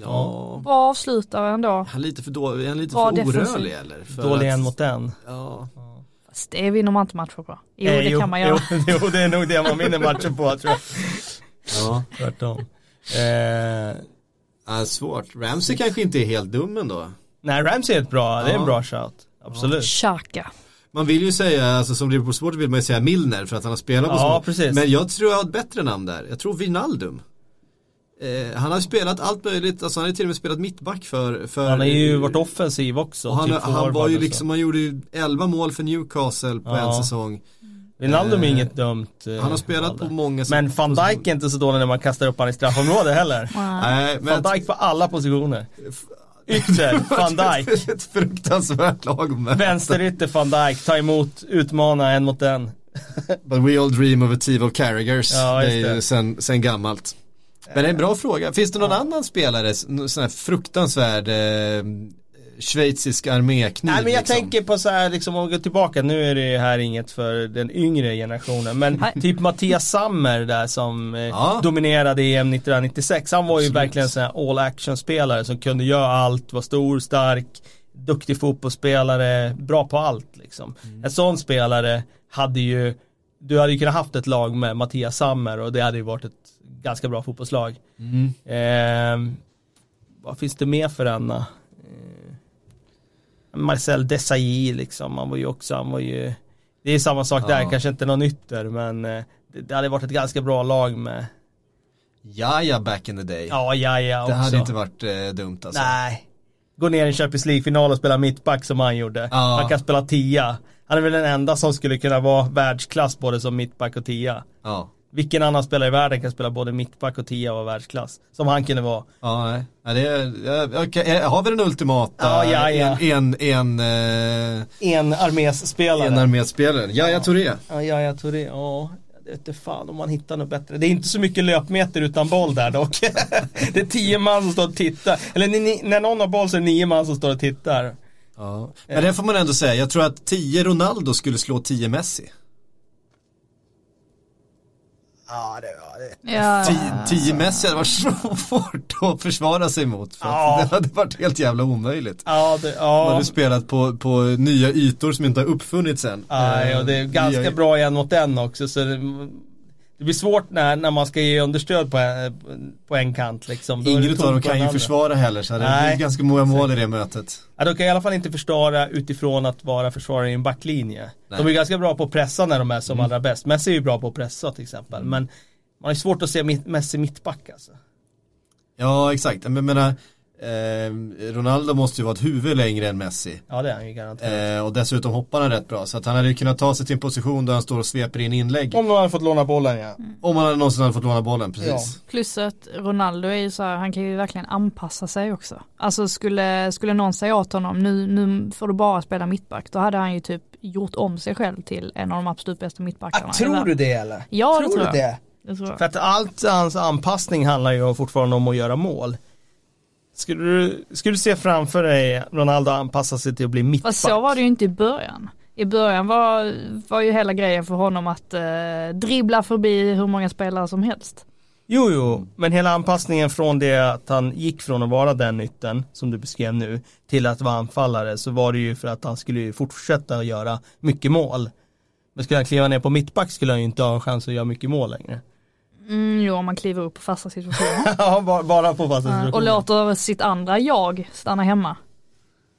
Ja. Bra avslutare ändå. Han är lite för, då, är han lite för orörlig eller? För Dålig att... en mot en. Ja. Fast det vinner man inte matcher på. Jo, eh, det jo, kan man göra. Jo, jo, det är nog det man vinner matchen på tror jag. Ja. Tvärtom. Eh, ja, svårt. Ramsey kanske inte är helt dum ändå. Nej, Ramsey är ett bra, det är en bra shout. Absolut. Xhaka. Man vill ju säga, alltså som Liverpool-supporter vill man ju säga Milner för att han har spelat på ja, så. Precis. Men jag tror jag har ett bättre namn där. Jag tror Vinaldum. Eh, han har spelat allt möjligt, alltså han har till och med spelat mittback för, för Han har ju varit offensiv också. han, typ han var ju liksom, han gjorde ju 11 mål för Newcastle på ja. en säsong. Wijnaldum är eh, inget dumt. Eh, han har spelat på många Men van Dijk är inte så dålig när man kastar upp honom i straffområdet heller. Nej, men van Dijk på alla positioner. Ytter, van Dijk. Ett fruktansvärt lag. Vänsterytter van Dijk, ta emot, utmana en mot en. But we all dream of a team of Carragers. Ja, det är ju sen, sen gammalt. Men det är en bra fråga. Finns det någon ja. annan spelare, sån här fruktansvärd eh, schweizisk armékniv? Nej men jag liksom? tänker på så här liksom om vi går tillbaka, nu är det här inget för den yngre generationen men typ Mattias Sammer där som eh, ja. dominerade EM 1996. Han var Absolut. ju verkligen en sån här all action spelare som kunde göra allt, var stor, stark, duktig fotbollsspelare, bra på allt liksom. Mm. En sån spelare hade ju du hade ju kunnat haft ett lag med Mattias Sammer och det hade ju varit ett ganska bra fotbollslag. Mm. Eh, vad finns det mer för en? Eh, Marcel Desailly liksom, han var ju också, han var ju Det är samma sak ja. där, kanske inte någon ytter men eh, det, det hade varit ett ganska bra lag med Jaja back in the day. Ja, Jaja också. Det hade inte varit eh, dumt alltså. Nej. Gå ner i Champions League-final och spela mittback som han gjorde. Ja. Han kan spela tia. Han är väl den enda som skulle kunna vara världsklass både som mittback och tia. Ja. Vilken annan spelare i världen kan spela både mittback och tia och vara världsklass? Som han kunde vara. Ja, nej. Det är, okay. Har vi den ultimata? Ja, ja, ja. En, en, en, eh, en arméspelare. En arméspelare. Ja, jag tror det. Ja, ja, jag tror det. Ja. Det vete fan om man hittar något bättre. Det är inte så mycket löpmeter utan boll där dock. det är tio man som står och tittar. Eller när någon har boll så är det nio man som står och tittar. Ja. Men det får man ändå säga. Jag tror att tio Ronaldo skulle slå tio Messi. Ja, det var det. Ja. Tio, Messi hade varit svårt att försvara sig mot. För ja. Det hade varit helt jävla omöjligt. Ja, det, ja. Man hade spelat på, på nya ytor som inte har uppfunnits än. Ja, och det är ganska nya... bra en mot en också. Så det, det blir svårt när, när man ska ge understöd på en, på en kant liksom. Ingen av dem kan ju försvara heller så det blir ganska många mål i det mötet. Ja, de kan i alla fall inte försvara utifrån att vara försvarare i en backlinje. Nej. De är ganska bra på att pressa när de är som mm. allra bäst. Messi är ju bra på att pressa till exempel. Mm. Men man har svårt att se Messi mittback alltså. Ja exakt, men menar eh, Ronaldo måste ju vara ett huvud längre än Messi. Ja det är han ju garanterat. Eh, och dessutom hoppar han rätt bra. Så att han hade ju kunnat ta sig till en position där han står och sveper in inlägg. Om de hade fått låna bollen ja. Om han hade någonsin hade fått låna bollen, precis. Plus att Ronaldo är ju så här, han kan ju verkligen anpassa sig också. Alltså skulle, skulle någon säga åt honom, nu, nu får du bara spela mittback, då hade han ju typ gjort om sig själv till en av de absolut bästa mittbackarna. Ah, tror du det eller? Ja, tror det tror du jag. det? Det tror jag. För att allt hans anpassning handlar ju fortfarande om att göra mål. Skulle du, skulle du se framför dig Ronaldo anpassa sig till att bli mittback? Fast så var det ju inte i början. I början var, var ju hela grejen för honom att eh, dribbla förbi hur många spelare som helst. Jo, jo, men hela anpassningen från det att han gick från att vara den ytten som du beskrev nu till att vara anfallare så var det ju för att han skulle fortsätta att göra mycket mål. Men skulle han kliva ner på mittback skulle han ju inte ha en chans att göra mycket mål längre. Mm, jo, om man kliver upp på fasta situationer. Ja, bara- på fasta och situationer. låter sitt andra jag stanna hemma.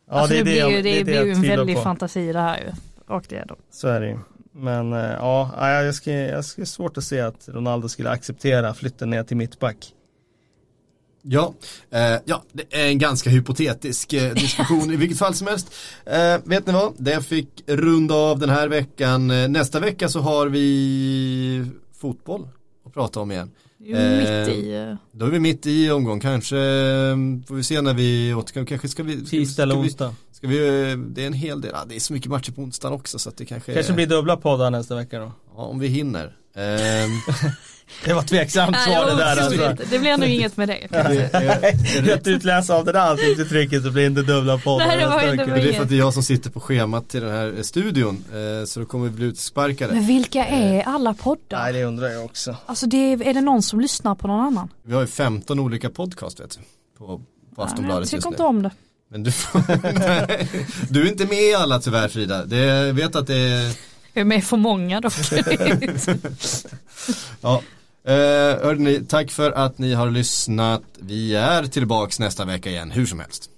Ja, alltså, det, blir jag- ju, det, är blir ju en väldig på. fantasi det här ju. Rakt igenom. Så är det ju. Men eh, ja, ja, jag ska, jag ska svårt att se att Ronaldo skulle acceptera flytten ner till mittback. Ja, eh, ja, det är en ganska hypotetisk eh, diskussion i vilket fall som helst. Eh, vet ni vad, det fick runda av den här veckan. Eh, nästa vecka så har vi fotboll att prata om igen. Det är ju Eh, mitt i. eh, Då är vi mitt i omgång, kanske eh, får vi se när vi återkommer, kanske ska vi, Tisdag eller ska vi, onsdag. ska vi, eh, det är en hel del, det är så mycket matcher på onsdagen också så att det kanske, Kanske är, blir dubbla poddar nästa vecka då. ja, om vi hinner. Ehm, Det var tveksamt svar det där alltså. det blir nog inget med jag är- Rätt utläsa av det där ansiktsuttrycket så blir det inte dubbla poddar Nej, det var det är för att det är jag som sitter på schemat till den här studion, eh, så då kommer vi bli utsparkade. Men vilka är alla poddar? Nej det undrar jag också. Alltså det är, är det någon som lyssnar på någon annan? Vi har ju 15 olika podcast vet du, på, på jag Aftonbladet tycker just inte nu. om det. Men du, får, du är inte med i alla tyvärr Frida. Det, jag vet att det är, Jag är med för många dock. ja. Eh, hörde ni, tack för att ni har lyssnat. Vi är tillbaks nästa vecka igen, hur som helst.